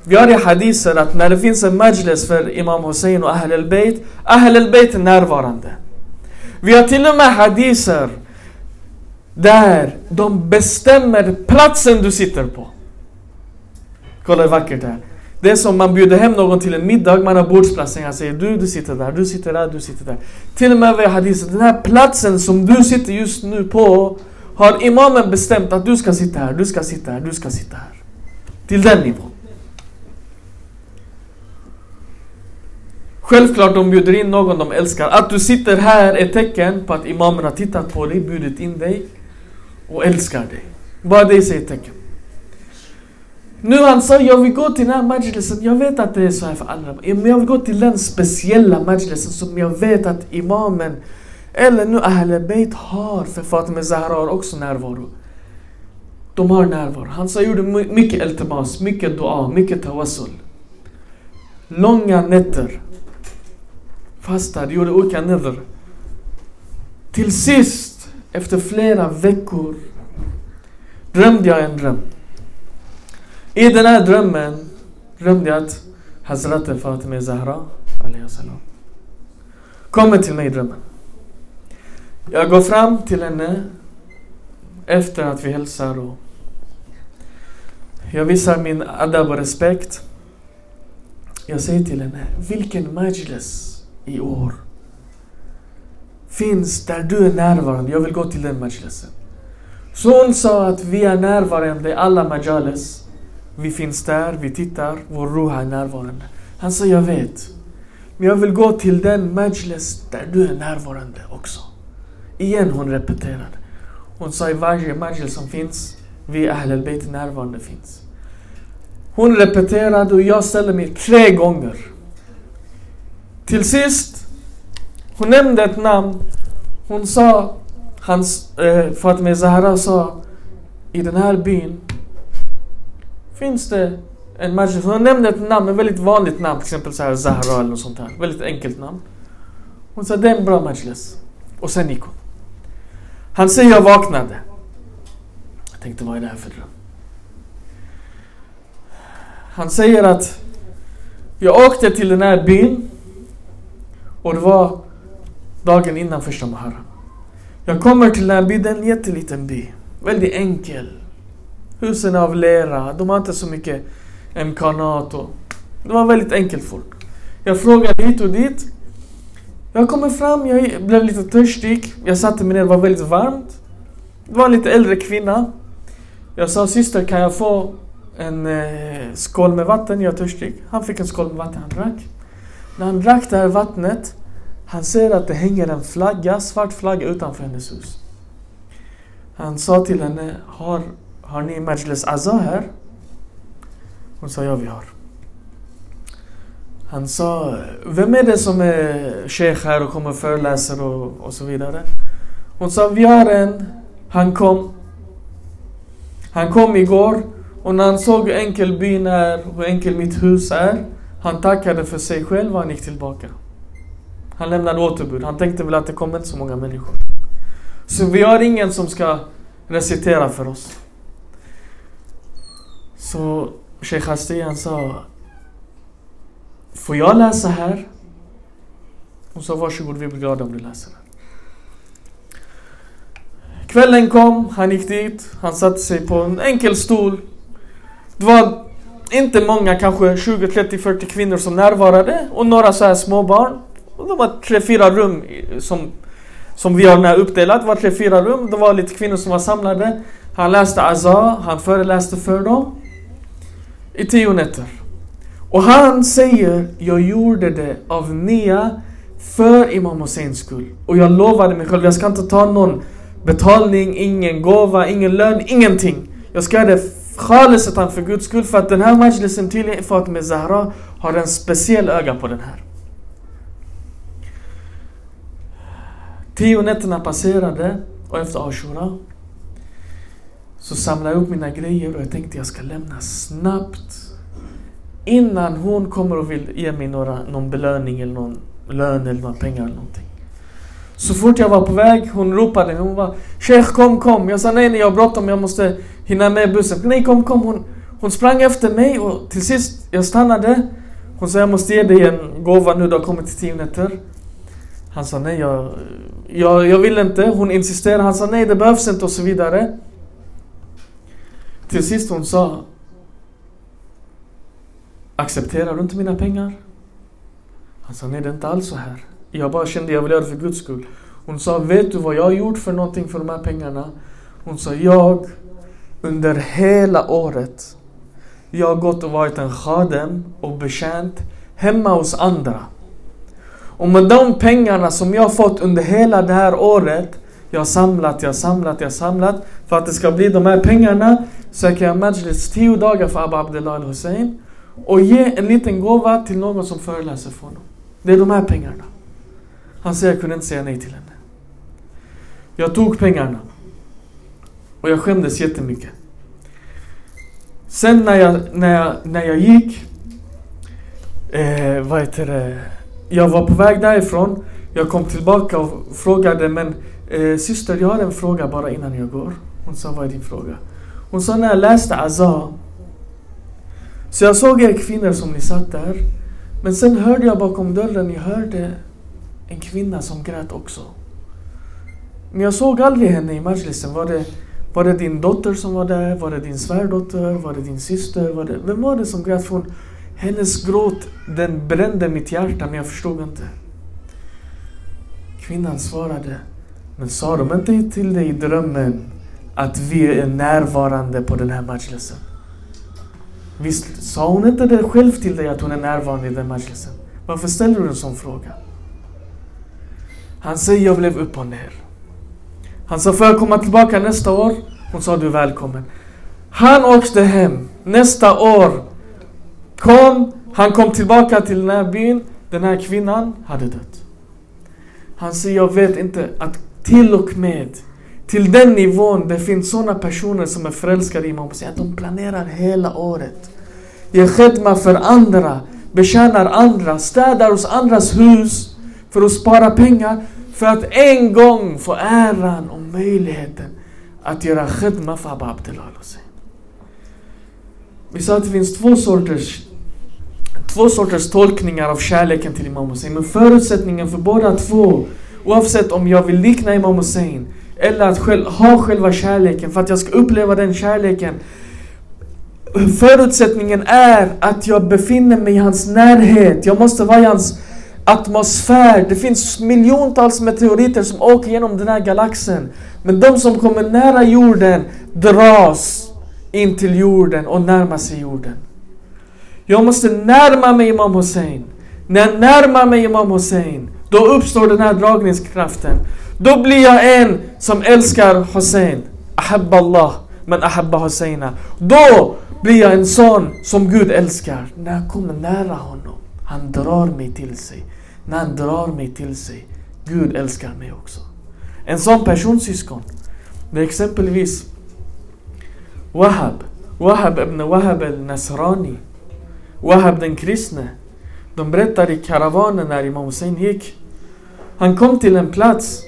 Vi har i hadiser att när det finns en majlis för Imam Hussein och Ahl al-Bayt, Ahl al-Bayt är närvarande. Vi har till och med hadiser där de bestämmer platsen du sitter på. Kolla hur vackert det är. Det är som man bjuder hem någon till en middag, man har bordsplatsen. Han säger du, du sitter där, du sitter där, du sitter där. Till och med i hadisen, den här platsen som du sitter just nu på har imamen bestämt att du ska sitta här, du ska sitta här, du ska sitta här. Till den nivån. Självklart de bjuder in någon de älskar. Att du sitter här är tecken på att imamen har tittat på dig, bjudit in dig och älskar dig. Bara det säger tecken. Nu han sa, jag vill gå till den här majlisen, jag vet att det är så här för alla. Men jag vill gå till den speciella majlisen som jag vet att imamen eller nu Ahle Beit har, för Fatima Zahra har också närvaro. De har närvaro. Han sa, gjorde mycket eltemas, mycket dua, mycket tawassul. Långa nätter. Fastade, gjorde olika nätter. Till sist, efter flera veckor, drömde jag en dröm. I den här drömmen drömde jag att Hazrat Fatima Zahra salam, kommer till mig i drömmen. Jag går fram till henne efter att vi hälsar och jag visar min adab och respekt. Jag säger till henne, vilken majlis i år finns där du är närvarande? Jag vill gå till den majlisen. Så hon sa att vi är närvarande i alla majalis. Vi finns där, vi tittar, vår ruha är närvarande. Han sa, jag vet. Men jag vill gå till den majlis där du är närvarande också. Igen hon repeterade. Hon sa i varje majlis som finns, vi Ahl al närvarande finns. Hon repeterade och jag ställde mig tre gånger. Till sist, hon nämnde ett namn. Hon sa, hans, eh, Fatima Zahra sa, i den här byn finns det en majlis. Hon nämnde ett namn, ett väldigt vanligt namn, till exempel så här Zahra eller något sånt här. Väldigt enkelt namn. Hon sa, det är en bra majlis. Och sen gick hon. Han säger, jag vaknade. Jag tänkte, vad är det här för dröm? Han säger att jag åkte till den här byn och det var dagen innan första Muharram. Jag kommer till den här byn, det är en jätteliten by. Väldigt enkel. Husen är av lera, de har inte så mycket emkanat och... Det var väldigt enkelt folk. Jag frågade hit och dit. Jag kommer fram, jag blev lite törstig. Jag satte mig ner, det var väldigt varmt. Det var en lite äldre kvinna. Jag sa syster kan jag få en eh, skål med vatten, jag är törstig. Han fick en skål med vatten, han drack. När han drack det här vattnet, han ser att det hänger en flagga, svart flagga utanför hennes hus. Han sa till henne, har, har ni Majlis Azza här? Hon sa, ja vi har. Han sa, vem är det som är sheikh här och kommer och föreläser och, och så vidare? Hon sa, vi har en. Han kom. Han kom igår och när han såg hur enkel byn är, hur enkel mitt hus är, han tackade för sig själv och han gick tillbaka. Han lämnade återbud. Han tänkte väl att det kommer inte så många människor. Så vi har ingen som ska recitera för oss. Så Sheikh Hastian sa Får jag läsa här? Hon sa varsågod, vi blir glada om du läser. Kvällen kom, han gick dit, han satte sig på en enkel stol det var inte många, kanske 20, 30, 40 kvinnor som närvarade och några så här småbarn. Och det var tre, fyra rum som, som vi har uppdelat. Det var tre, fyra rum. Det var lite kvinnor som var samlade. Han läste Azar, han föreläste för dem. I tio nätter. Och han säger, jag gjorde det av nia för Imam Husseins skull. Och jag lovade mig själv, jag ska inte ta någon betalning, ingen gåva, ingen lön, ingenting. Jag ska göra det Khalisatan för Guds skull för att den här majlisen till Fatima Zahra har en speciell öga på den här. Tio nätterna passerade och efter Ashura så samlade jag upp mina grejer och jag tänkte jag ska lämna snabbt innan hon kommer och vill ge mig några, någon belöning eller någon lön eller några pengar eller någonting. Så fort jag var på väg, hon ropade. Hon var Sheikh kom, kom. Jag sa nej, nej, jag har bråttom. Jag måste hinna med bussen. Nej, kom, kom. Hon, hon sprang efter mig och till sist, jag stannade. Hon sa jag måste ge dig en gåva nu, du har kommit till tio nätter. Han sa nej, jag, jag, jag vill inte. Hon insisterade. Han sa nej, det behövs inte och så vidare. Till sist hon sa Accepterar du inte mina pengar? Han sa nej, det är inte alls så här. Jag bara kände jag vill göra det för Guds skull. Hon sa, vet du vad jag har gjort för någonting för de här pengarna? Hon sa, jag under hela året jag har gått och varit en khadem och betjänt hemma hos andra. Och med de pengarna som jag har fått under hela det här året jag har samlat, jag har samlat, jag har samlat för att det ska bli de här pengarna så jag kan majlis tio dagar för Abba Abdullah al-Hussein och ge en liten gåva till någon som föreläser för honom. Det är de här pengarna. Han säger jag kunde inte säga nej till henne. Jag tog pengarna. Och jag skämdes jättemycket. Sen när jag, när jag, när jag gick, eh, vad heter det, jag var på väg därifrån. Jag kom tillbaka och frågade, men eh, syster jag har en fråga bara innan jag går. Hon sa, vad är din fråga? Hon sa, när jag läste Azza. Så jag såg er kvinnor som ni satt där. Men sen hörde jag bakom dörren, jag hörde en kvinna som grät också. Men jag såg aldrig henne i majlisen. Var det, var det din dotter som var där? Var det din svärdotter? Var det din syster? Var det, vem var det som grät? För hon, Hennes gråt, den brände mitt hjärta, men jag förstod inte. Kvinnan svarade, men sa de inte till dig i drömmen att vi är närvarande på den här majlisen? Visst sa hon inte det själv till dig att hon är närvarande i den majlisen? Varför ställer du en sån fråga? Han säger, jag blev upp och ner. Han sa, får jag komma tillbaka nästa år? Hon sa, du är välkommen. Han åkte hem. Nästa år kom, han kom tillbaka till den här byn. Den här kvinnan hade dött. Han säger, jag vet inte att till och med till den nivån det finns sådana personer som är förälskade i Imam Hussein. Att de planerar hela året. Ger khidma för andra. Betjänar andra. Städar hos andras hus. För att spara pengar. För att en gång få äran och möjligheten att göra khidma för Abba Abdullah Hussein. Vi sa att det finns två sorters två sorters tolkningar av kärleken till Imam Hussein. Men förutsättningen för båda två, oavsett om jag vill likna Imam Hussein eller att själv, ha själva kärleken, för att jag ska uppleva den kärleken. Förutsättningen är att jag befinner mig i hans närhet. Jag måste vara i hans atmosfär. Det finns miljontals meteoriter som åker genom den här galaxen. Men de som kommer nära jorden dras in till jorden och närmar sig jorden. Jag måste närma mig Imam Hussein. När jag närmar mig Imam Hussein, då uppstår den här dragningskraften. Då blir jag en som älskar Hussein. Ahabba Allah, men ahabba Husseina. Då blir jag en sån som Gud älskar. När jag kommer nära honom, han drar mig till sig. När han drar mig till sig, Gud älskar mig också. En sån personsyskon, det är exempelvis Wahab. Wahab ibn Wahab al-Nasrani. Wahab den kristne. De berättar i karavanen när Imam Hussein gick. Han kom till en plats.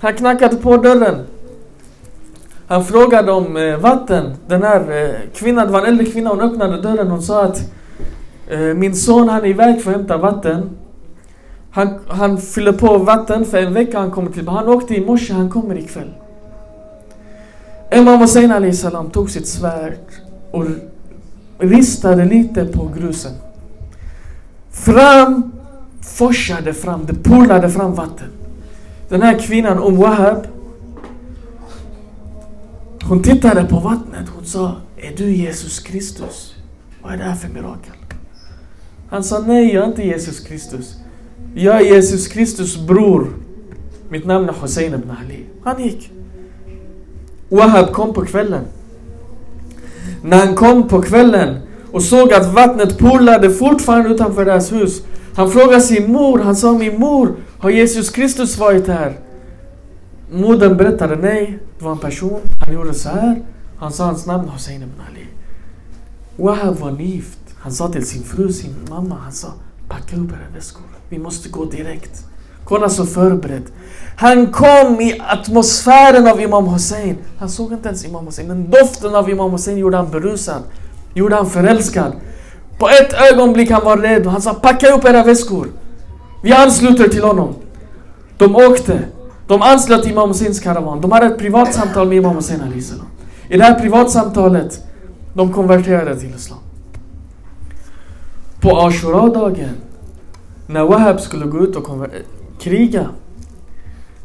Han knackade på dörren. Han frågade om eh, vatten. Den här eh, kvinnan, det var en äldre kvinna, hon öppnade dörren. Hon sa att eh, min son han är iväg för att hämta vatten. Han, han fyller på vatten för en vecka, han kommer tillbaka. Han åkte i morse, han kommer ikväll. Imam Hussein Ali salam tog sitt svärd och ristade lite på grusen. Fram forsade fram, det porlade fram vatten. Den här kvinnan, umm Om Wahab, hon tittade på vattnet. Hon sa, är du Jesus Kristus? Vad är det här för mirakel? Han sa, nej jag är inte Jesus Kristus. Jag är Jesus Kristus bror. Mitt namn är Hussein ibn Ali. Han gick. Umm Wahab kom på kvällen. När han kom på kvällen och såg att vattnet porlade fortfarande utanför deras hus. Han frågade sin mor, han sa min mor, har Jesus Kristus varit här? Modern berättade nej, det var en person, han gjorde så här. Han sa hans namn Hussein ibn Ali. Wahab var nyft. Han sa till sin fru, sin mamma, han sa packa upp era väskor. Vi måste gå direkt. Kolla så förberedd. Han kom i atmosfären av Imam Hussein. Han såg inte ens Imam Hussein, men doften av Imam Hussein gjorde han berusad. Gjorde han förälskad. På ett ögonblick han var redo. Han sa packa upp era väskor. Vi ansluter till honom. De åkte. De anslöt till Imam Husseins karavan. De hade ett privatsamtal med Imam Hussein salam. I det här privatsamtalet, de konverterade till Islam. På Ashura-dagen, när Wahab skulle gå ut och eh, kriga,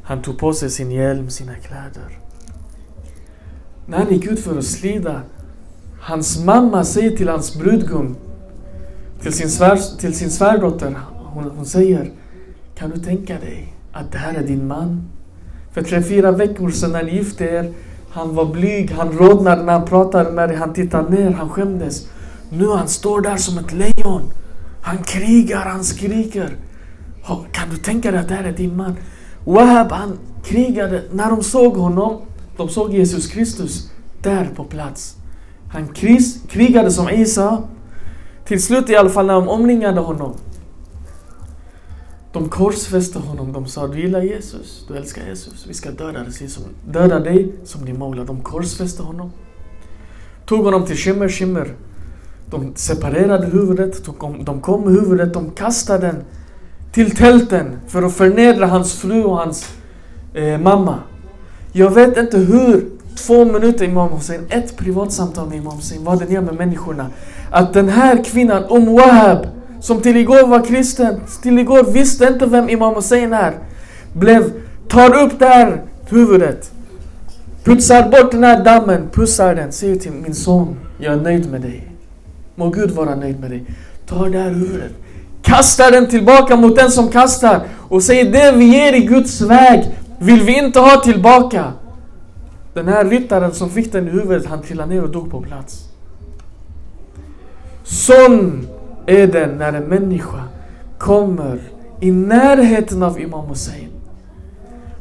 han tog på sig sin hjälm, sina kläder. När han gick ut för att slida, hans mamma säger till hans brudgum, till sin, svär, till sin svärdotter, hon, hon säger Kan du tänka dig att det här är din man? För tre, fyra veckor sedan när ni gifte er, han var blyg, han rodnade när han pratade med dig, han tittade ner, han skämdes. Nu han står där som ett lejon. Han krigar, han skriker. Kan du tänka dig att det här är din man? Wahab han krigade, när de såg honom, de såg Jesus Kristus där på plats. Han krigade som Isa. Till slut i alla fall när de omringade honom. De korsfäste honom. De sa du gillar Jesus, du älskar Jesus. Vi ska döda dig som, döda dig som din maula. De korsfäste honom. Tog honom till Shimmer Shimmer. De separerade huvudet, de kom med huvudet, de kastade den till tälten för att förnedra hans fru och hans eh, mamma. Jag vet inte hur två minuter Imam Hussein, ett privatsamtal med Imam Hussein, vad den gör med människorna. Att den här kvinnan, Umm Wahab, som till igår var kristen, till igår visste inte vem Imam Hussein är, blev, tar upp det här huvudet, putsar bort den här dammen, pussar den, säger till min son, jag är nöjd med dig. Må Gud vara nöjd med dig. Tar det här huvudet, kastar den tillbaka mot den som kastar och säger det vi ger i Guds väg vill vi inte ha tillbaka. Den här ryttaren som fick den i huvudet, han trillade ner och dog på plats. Sån är det när en människa kommer i närheten av Imam Hussein.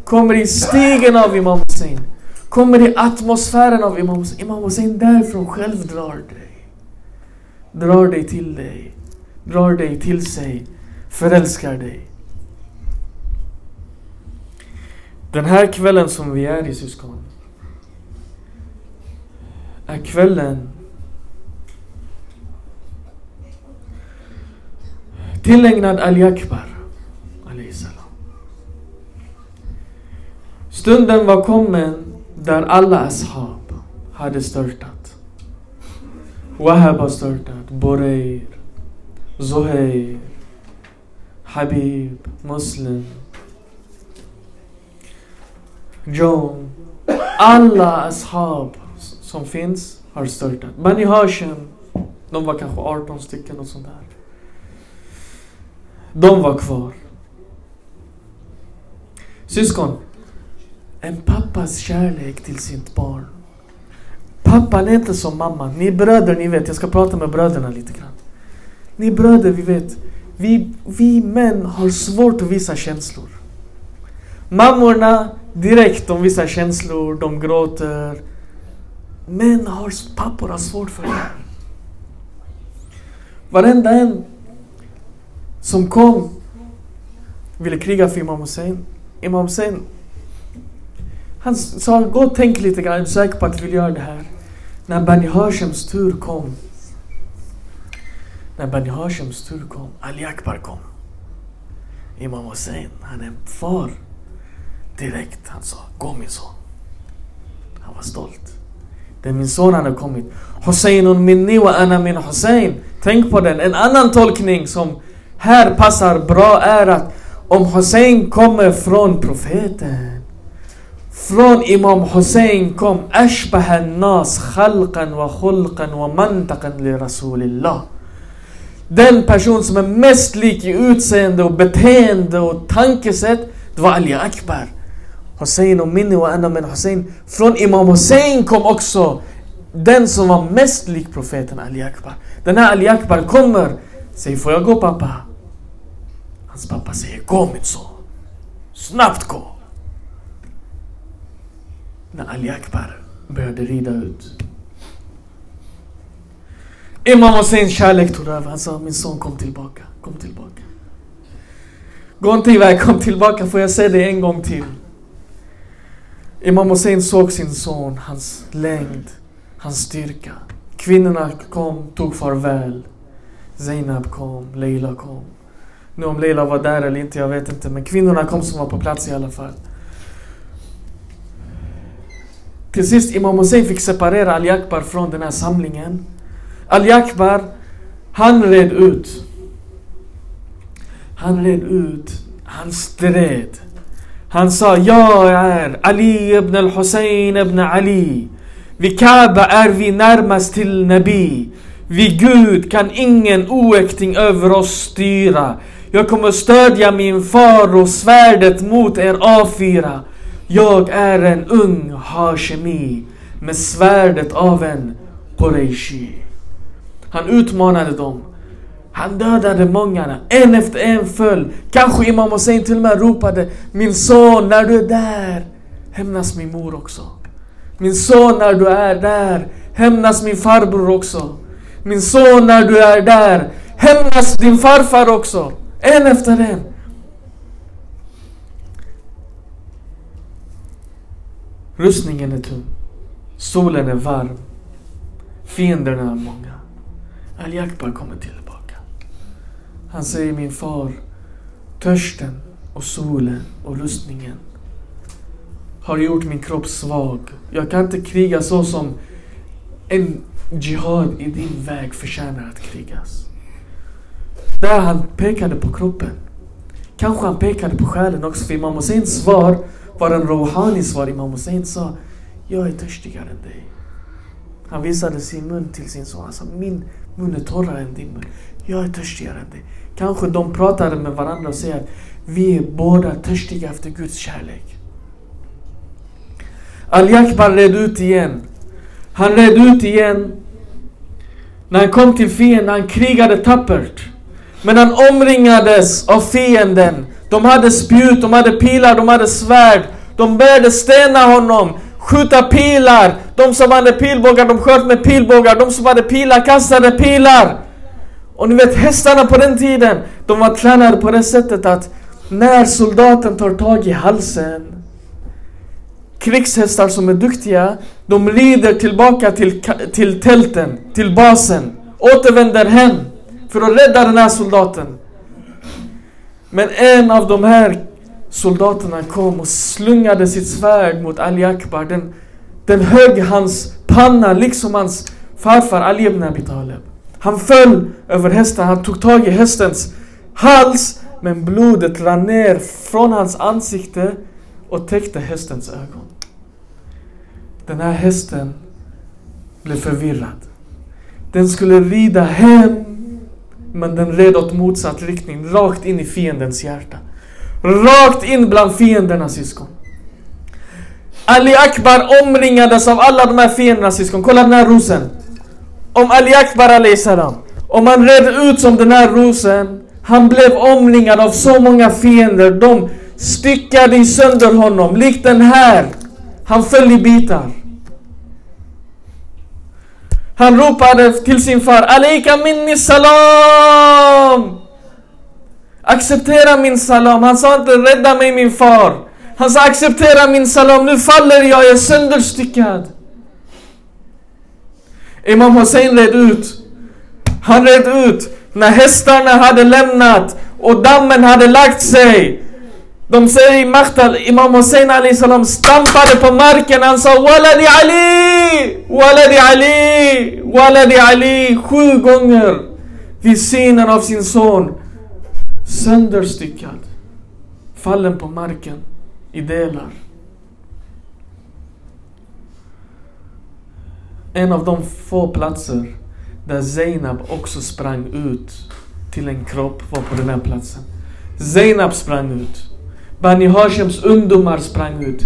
Kommer i stigen av Imam Hussein. Kommer i atmosfären av Imam Hussein. Imam Hussein därifrån själv drar dig. Drar dig till dig. Drar dig till sig. Förälskar dig. Den här kvällen som vi är i syskon. Är kvällen tillägnad Ali Akbar. Stunden var kommen där alla ashab hade störtat. Wahab har störtat, Boreir, Zuhair, Habib, Muslim, John. Alla ashab som finns har störtat. Bani Hashim, de var kanske 18 stycken och sånt där. De var kvar. Syskon, en pappas kärlek till sitt barn. Pappan är inte som mamman. Ni bröder, ni vet, jag ska prata med bröderna lite grann. Ni bröder, vi vet, vi, vi män har svårt att visa känslor. Mammorna, direkt, de visar känslor, de gråter. Män har, pappor har svårt för det. Varenda en som kom ville kriga för Imam Hussein. Imam Hussein han sa, gå och tänk lite grann, är du säker på att du vill göra det här? När Bani Hashems tur kom. När Bani Hashems tur kom, Ali Akbar kom. Imam Hussein, han är far. Direkt, han sa, gå min son. Han var stolt. Det är min son han har kommit. Husseinun minni wa ana min Hussein. Tänk på den. En annan tolkning som här passar bra är att om Hussein kommer från profeten från Imam Hussein kom Ashbah nas khalqan wa khulqan wa mantaqan li Rasulillah. Den person som är mest lik i utseende och beteende och tankesätt, det var Ali Akbar. Hussein och minni och anna men Hussein. Från Imam Hussein kom också den som var mest lik profeten Ali Akbar. Den här Ali Akbar kommer, säger får jag gå pappa? Hans pappa säger gå min son. Snabbt gå när Ali Akbar började rida ut. Imam Husseins kärlek tog över. Han sa, min son kom tillbaka, kom tillbaka. Gå inte iväg, kom tillbaka, får jag säga det en gång till. Imam Hussein såg sin son, hans längd, hans styrka. Kvinnorna kom, tog farväl. Zainab kom, Leila kom. Nu om Leila var där eller inte, jag vet inte. Men kvinnorna kom som var på plats i alla fall. Till sist Imam Hussein fick separera Ali Akbar från den här samlingen. Ali Akbar, han red ut. Han red ut. Han stred. Han sa, jag är Ali ibn al-Hussein ibn Ali. Vid Kaaba är vi närmast till Nabi. Vid Gud kan ingen oäkting över oss styra. Jag kommer stödja min far och svärdet mot er A4. Jag är en ung Hashemi med svärdet av en Qureishi. Han utmanade dem. Han dödade många, en efter en föll. Kanske Imam Hussein till och med ropade Min son, när du är där, hämnas min mor också. Min son, när du är där, hämnas min farbror också. Min son, när du är där, hämnas din farfar också. En efter en. Rustningen är tung. Solen är varm. Fienderna är många. al Akbar kommer tillbaka. Han säger min far, törsten och solen och rustningen har gjort min kropp svag. Jag kan inte kriga så som en jihad i din väg förtjänar att krigas. Där han pekade på kroppen. Kanske han pekade på själen också, för Imam Husseins svar var en Rouhani svar. Imam Hussein sa, jag är törstigare än dig. Han visade sin mun till sin son. Han sa, min mun är torrare än din mun. Jag är törstigare än dig. Kanske de pratade med varandra och säger att vi är båda törstiga efter Guds kärlek. Al-Jakbar red ut igen. Han red ut igen. När han kom till fienden, han krigade tappert. Men han omringades av fienden. De hade spjut, de hade pilar, de hade svärd. De började stena honom, skjuta pilar. De som hade pilbågar, de sköt med pilbågar. De som hade pilar kastade pilar. Och ni vet hästarna på den tiden, de var tränade på det sättet att när soldaten tar tag i halsen Krigshästar som är duktiga, de rider tillbaka till, till tälten, till basen, återvänder hem för att rädda den här soldaten. Men en av de här soldaterna kom och slungade sitt svärd mot Ali Akbar. Den, den högg hans panna liksom hans farfar Ali ibn Abi Talib. Han föll över hästen, han tog tag i hästens hals men blodet rann ner från hans ansikte och täckte hästens ögon. Den här hästen blev förvirrad. Den skulle rida hem men den red åt motsatt riktning, rakt in i fiendens hjärta. Rakt in bland fiendernas syskon. Ali Akbar omringades av alla de här fiendernas syskon. Kolla den här rosen. Om Ali Akbar Ali salam. Om han red ut som den här rosen. Han blev omringad av så många fiender. De styckade sönder honom. Likt den här. Han föll i bitar. Han ropade till sin far. Alika minni salam! Acceptera min salam. Han sa inte rädda mig min far. Han sa acceptera min salam. Nu faller jag, jag är sönderstyckad. Imam Hussein red ut. Han red ut när hästarna hade lämnat och dammen hade lagt sig. De säger i Maktal, Imam Hussein Ali salam stampade på marken. Han sa Waladi Ali! Waladi Ali! Waladi Ali! Sju gånger vid synen av sin son. Sönderstyckad. Fallen på marken i delar. En av de få platser där Zainab också sprang ut till en kropp var på den här platsen. Zainab sprang ut. Bani Hashems ungdomar sprang ut.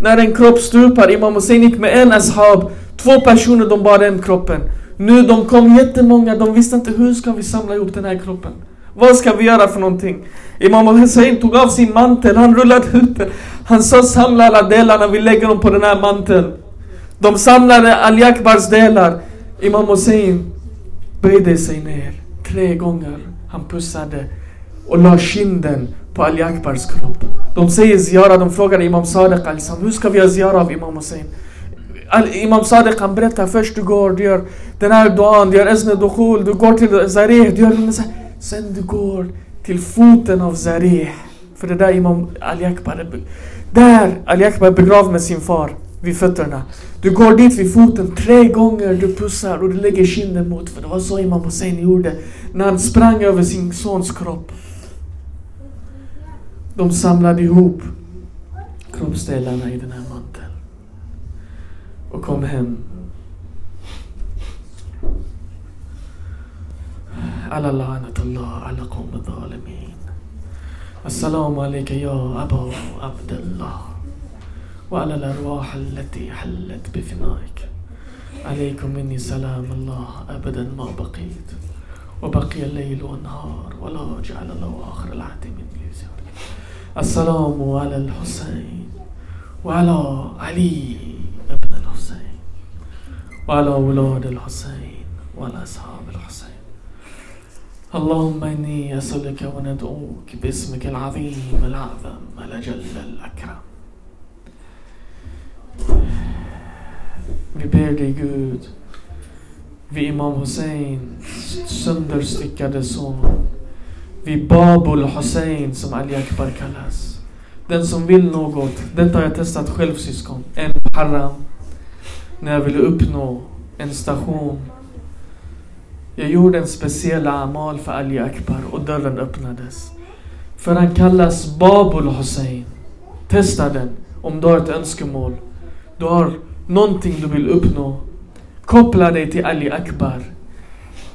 När en kropp stupar, Imam Hussein gick med en ashab. Två personer, de bar den kroppen. Nu de kom jättemånga, de visste inte hur ska vi samla ihop den här kroppen. Vad ska vi göra för någonting? Imam Hussein tog av sin mantel, han rullade ut den. Han sa samla alla delarna, vi lägger dem på den här manteln. De samlade Ali Akbars delar. Imam Hussein böjde sig ner tre gånger. Han pussade och la kinden på Ali Akbars kropp. De säger ziyara, de frågar Imam Sadiq liksom, hur ska vi göra ziyara av Imam Hussein? Imam Sadiq han berättar först du går, du gör den här duan, du gör esne Dukhul, du går till Zareh, du gör den Sen du går till foten av Zareh. För det där Imam Ali Akbar Där Ali Akbar är begravd med sin far vid fötterna. Du går dit vid foten tre gånger, du pussar och du lägger kinden mot. För det var så Imam Hussein gjorde när han sprang över sin sons kropp. De samlade ihop kroppsdelarna i den här manteln. Och kom hem. على لعنة الله على قوم الظالمين السلام عليك يا أبا عبد الله وعلى الأرواح التي حلت بفنائك عليكم مني سلام الله أبدا ما بقيت وبقي الليل والنهار ولا جعل له آخر العهد من لسانك السلام على الحسين وعلى علي ابن الحسين وعلى أولاد الحسين وعلى أصحاب الحسين. اللهم إني أسألك وندعوك باسمك العظيم الأعظم الأجل الأكرم. Vi ber dig Gud, vid Imam Husseins sönderstyckade son, vid Babul Hussein som Ali Akbar kallas. Den som vill något, detta har jag testat själv syskon. En haram. När jag ville uppnå en station. Jag gjorde en speciell amal för Ali Akbar och dörren öppnades. För han kallas Babul Hussein. Testa den om du har ett önskemål. Du har någonting du vill uppnå. Koppla dig till Ali Akbar.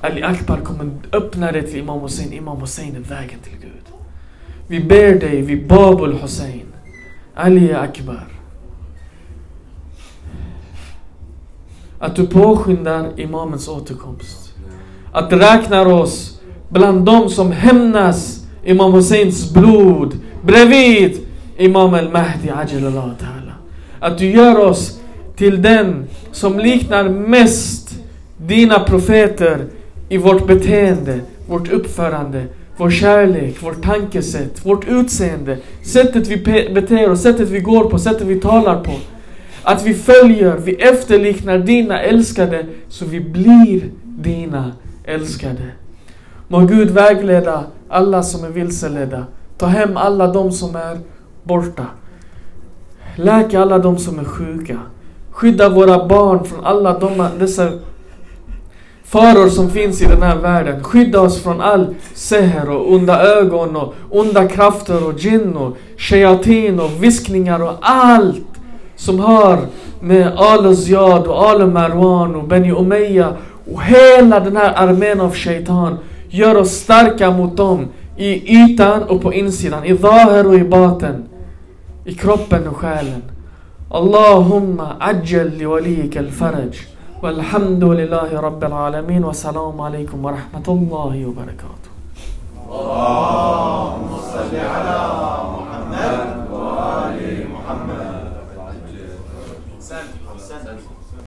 Ali Akbar kommer öppna dig till Imam Hussein. Imam Hussein är vägen till Gud. Vi ber dig vid Babul Hussein. Ali Akbar. Att du påskyndar Imamens återkomst. Att räknar oss bland de som hämnas Imam Husseins blod bredvid Imam al-Mahdi Ajalallah Ta'ala. Att du gör oss till den som liknar mest dina profeter i vårt beteende, vårt uppförande, vår kärlek, vårt tankesätt, vårt utseende, sättet vi beter oss, sättet vi går på, sättet vi talar på. Att vi följer, vi efterliknar dina älskade så vi blir dina älskade. Må Gud vägleda alla som är vilseledda. Ta hem alla de som är borta. Läk alla de som är sjuka. Skydda våra barn från alla de, dessa faror som finns i den här världen. Skydda oss från all seher och onda ögon och onda krafter och jinn och shayatin och viskningar och allt som har med Al Ziyad och Al Marwan och Beni Umayya och hela den här armén av shaitan gör oss starka mot dem i ytan och på insidan, i zahir och i baten, i kroppen och själen. Allahumma ajjal li walika al-faraj. والحمد لله رب العالمين والسلام عليكم ورحمة الله وبركاته. اللهم صل على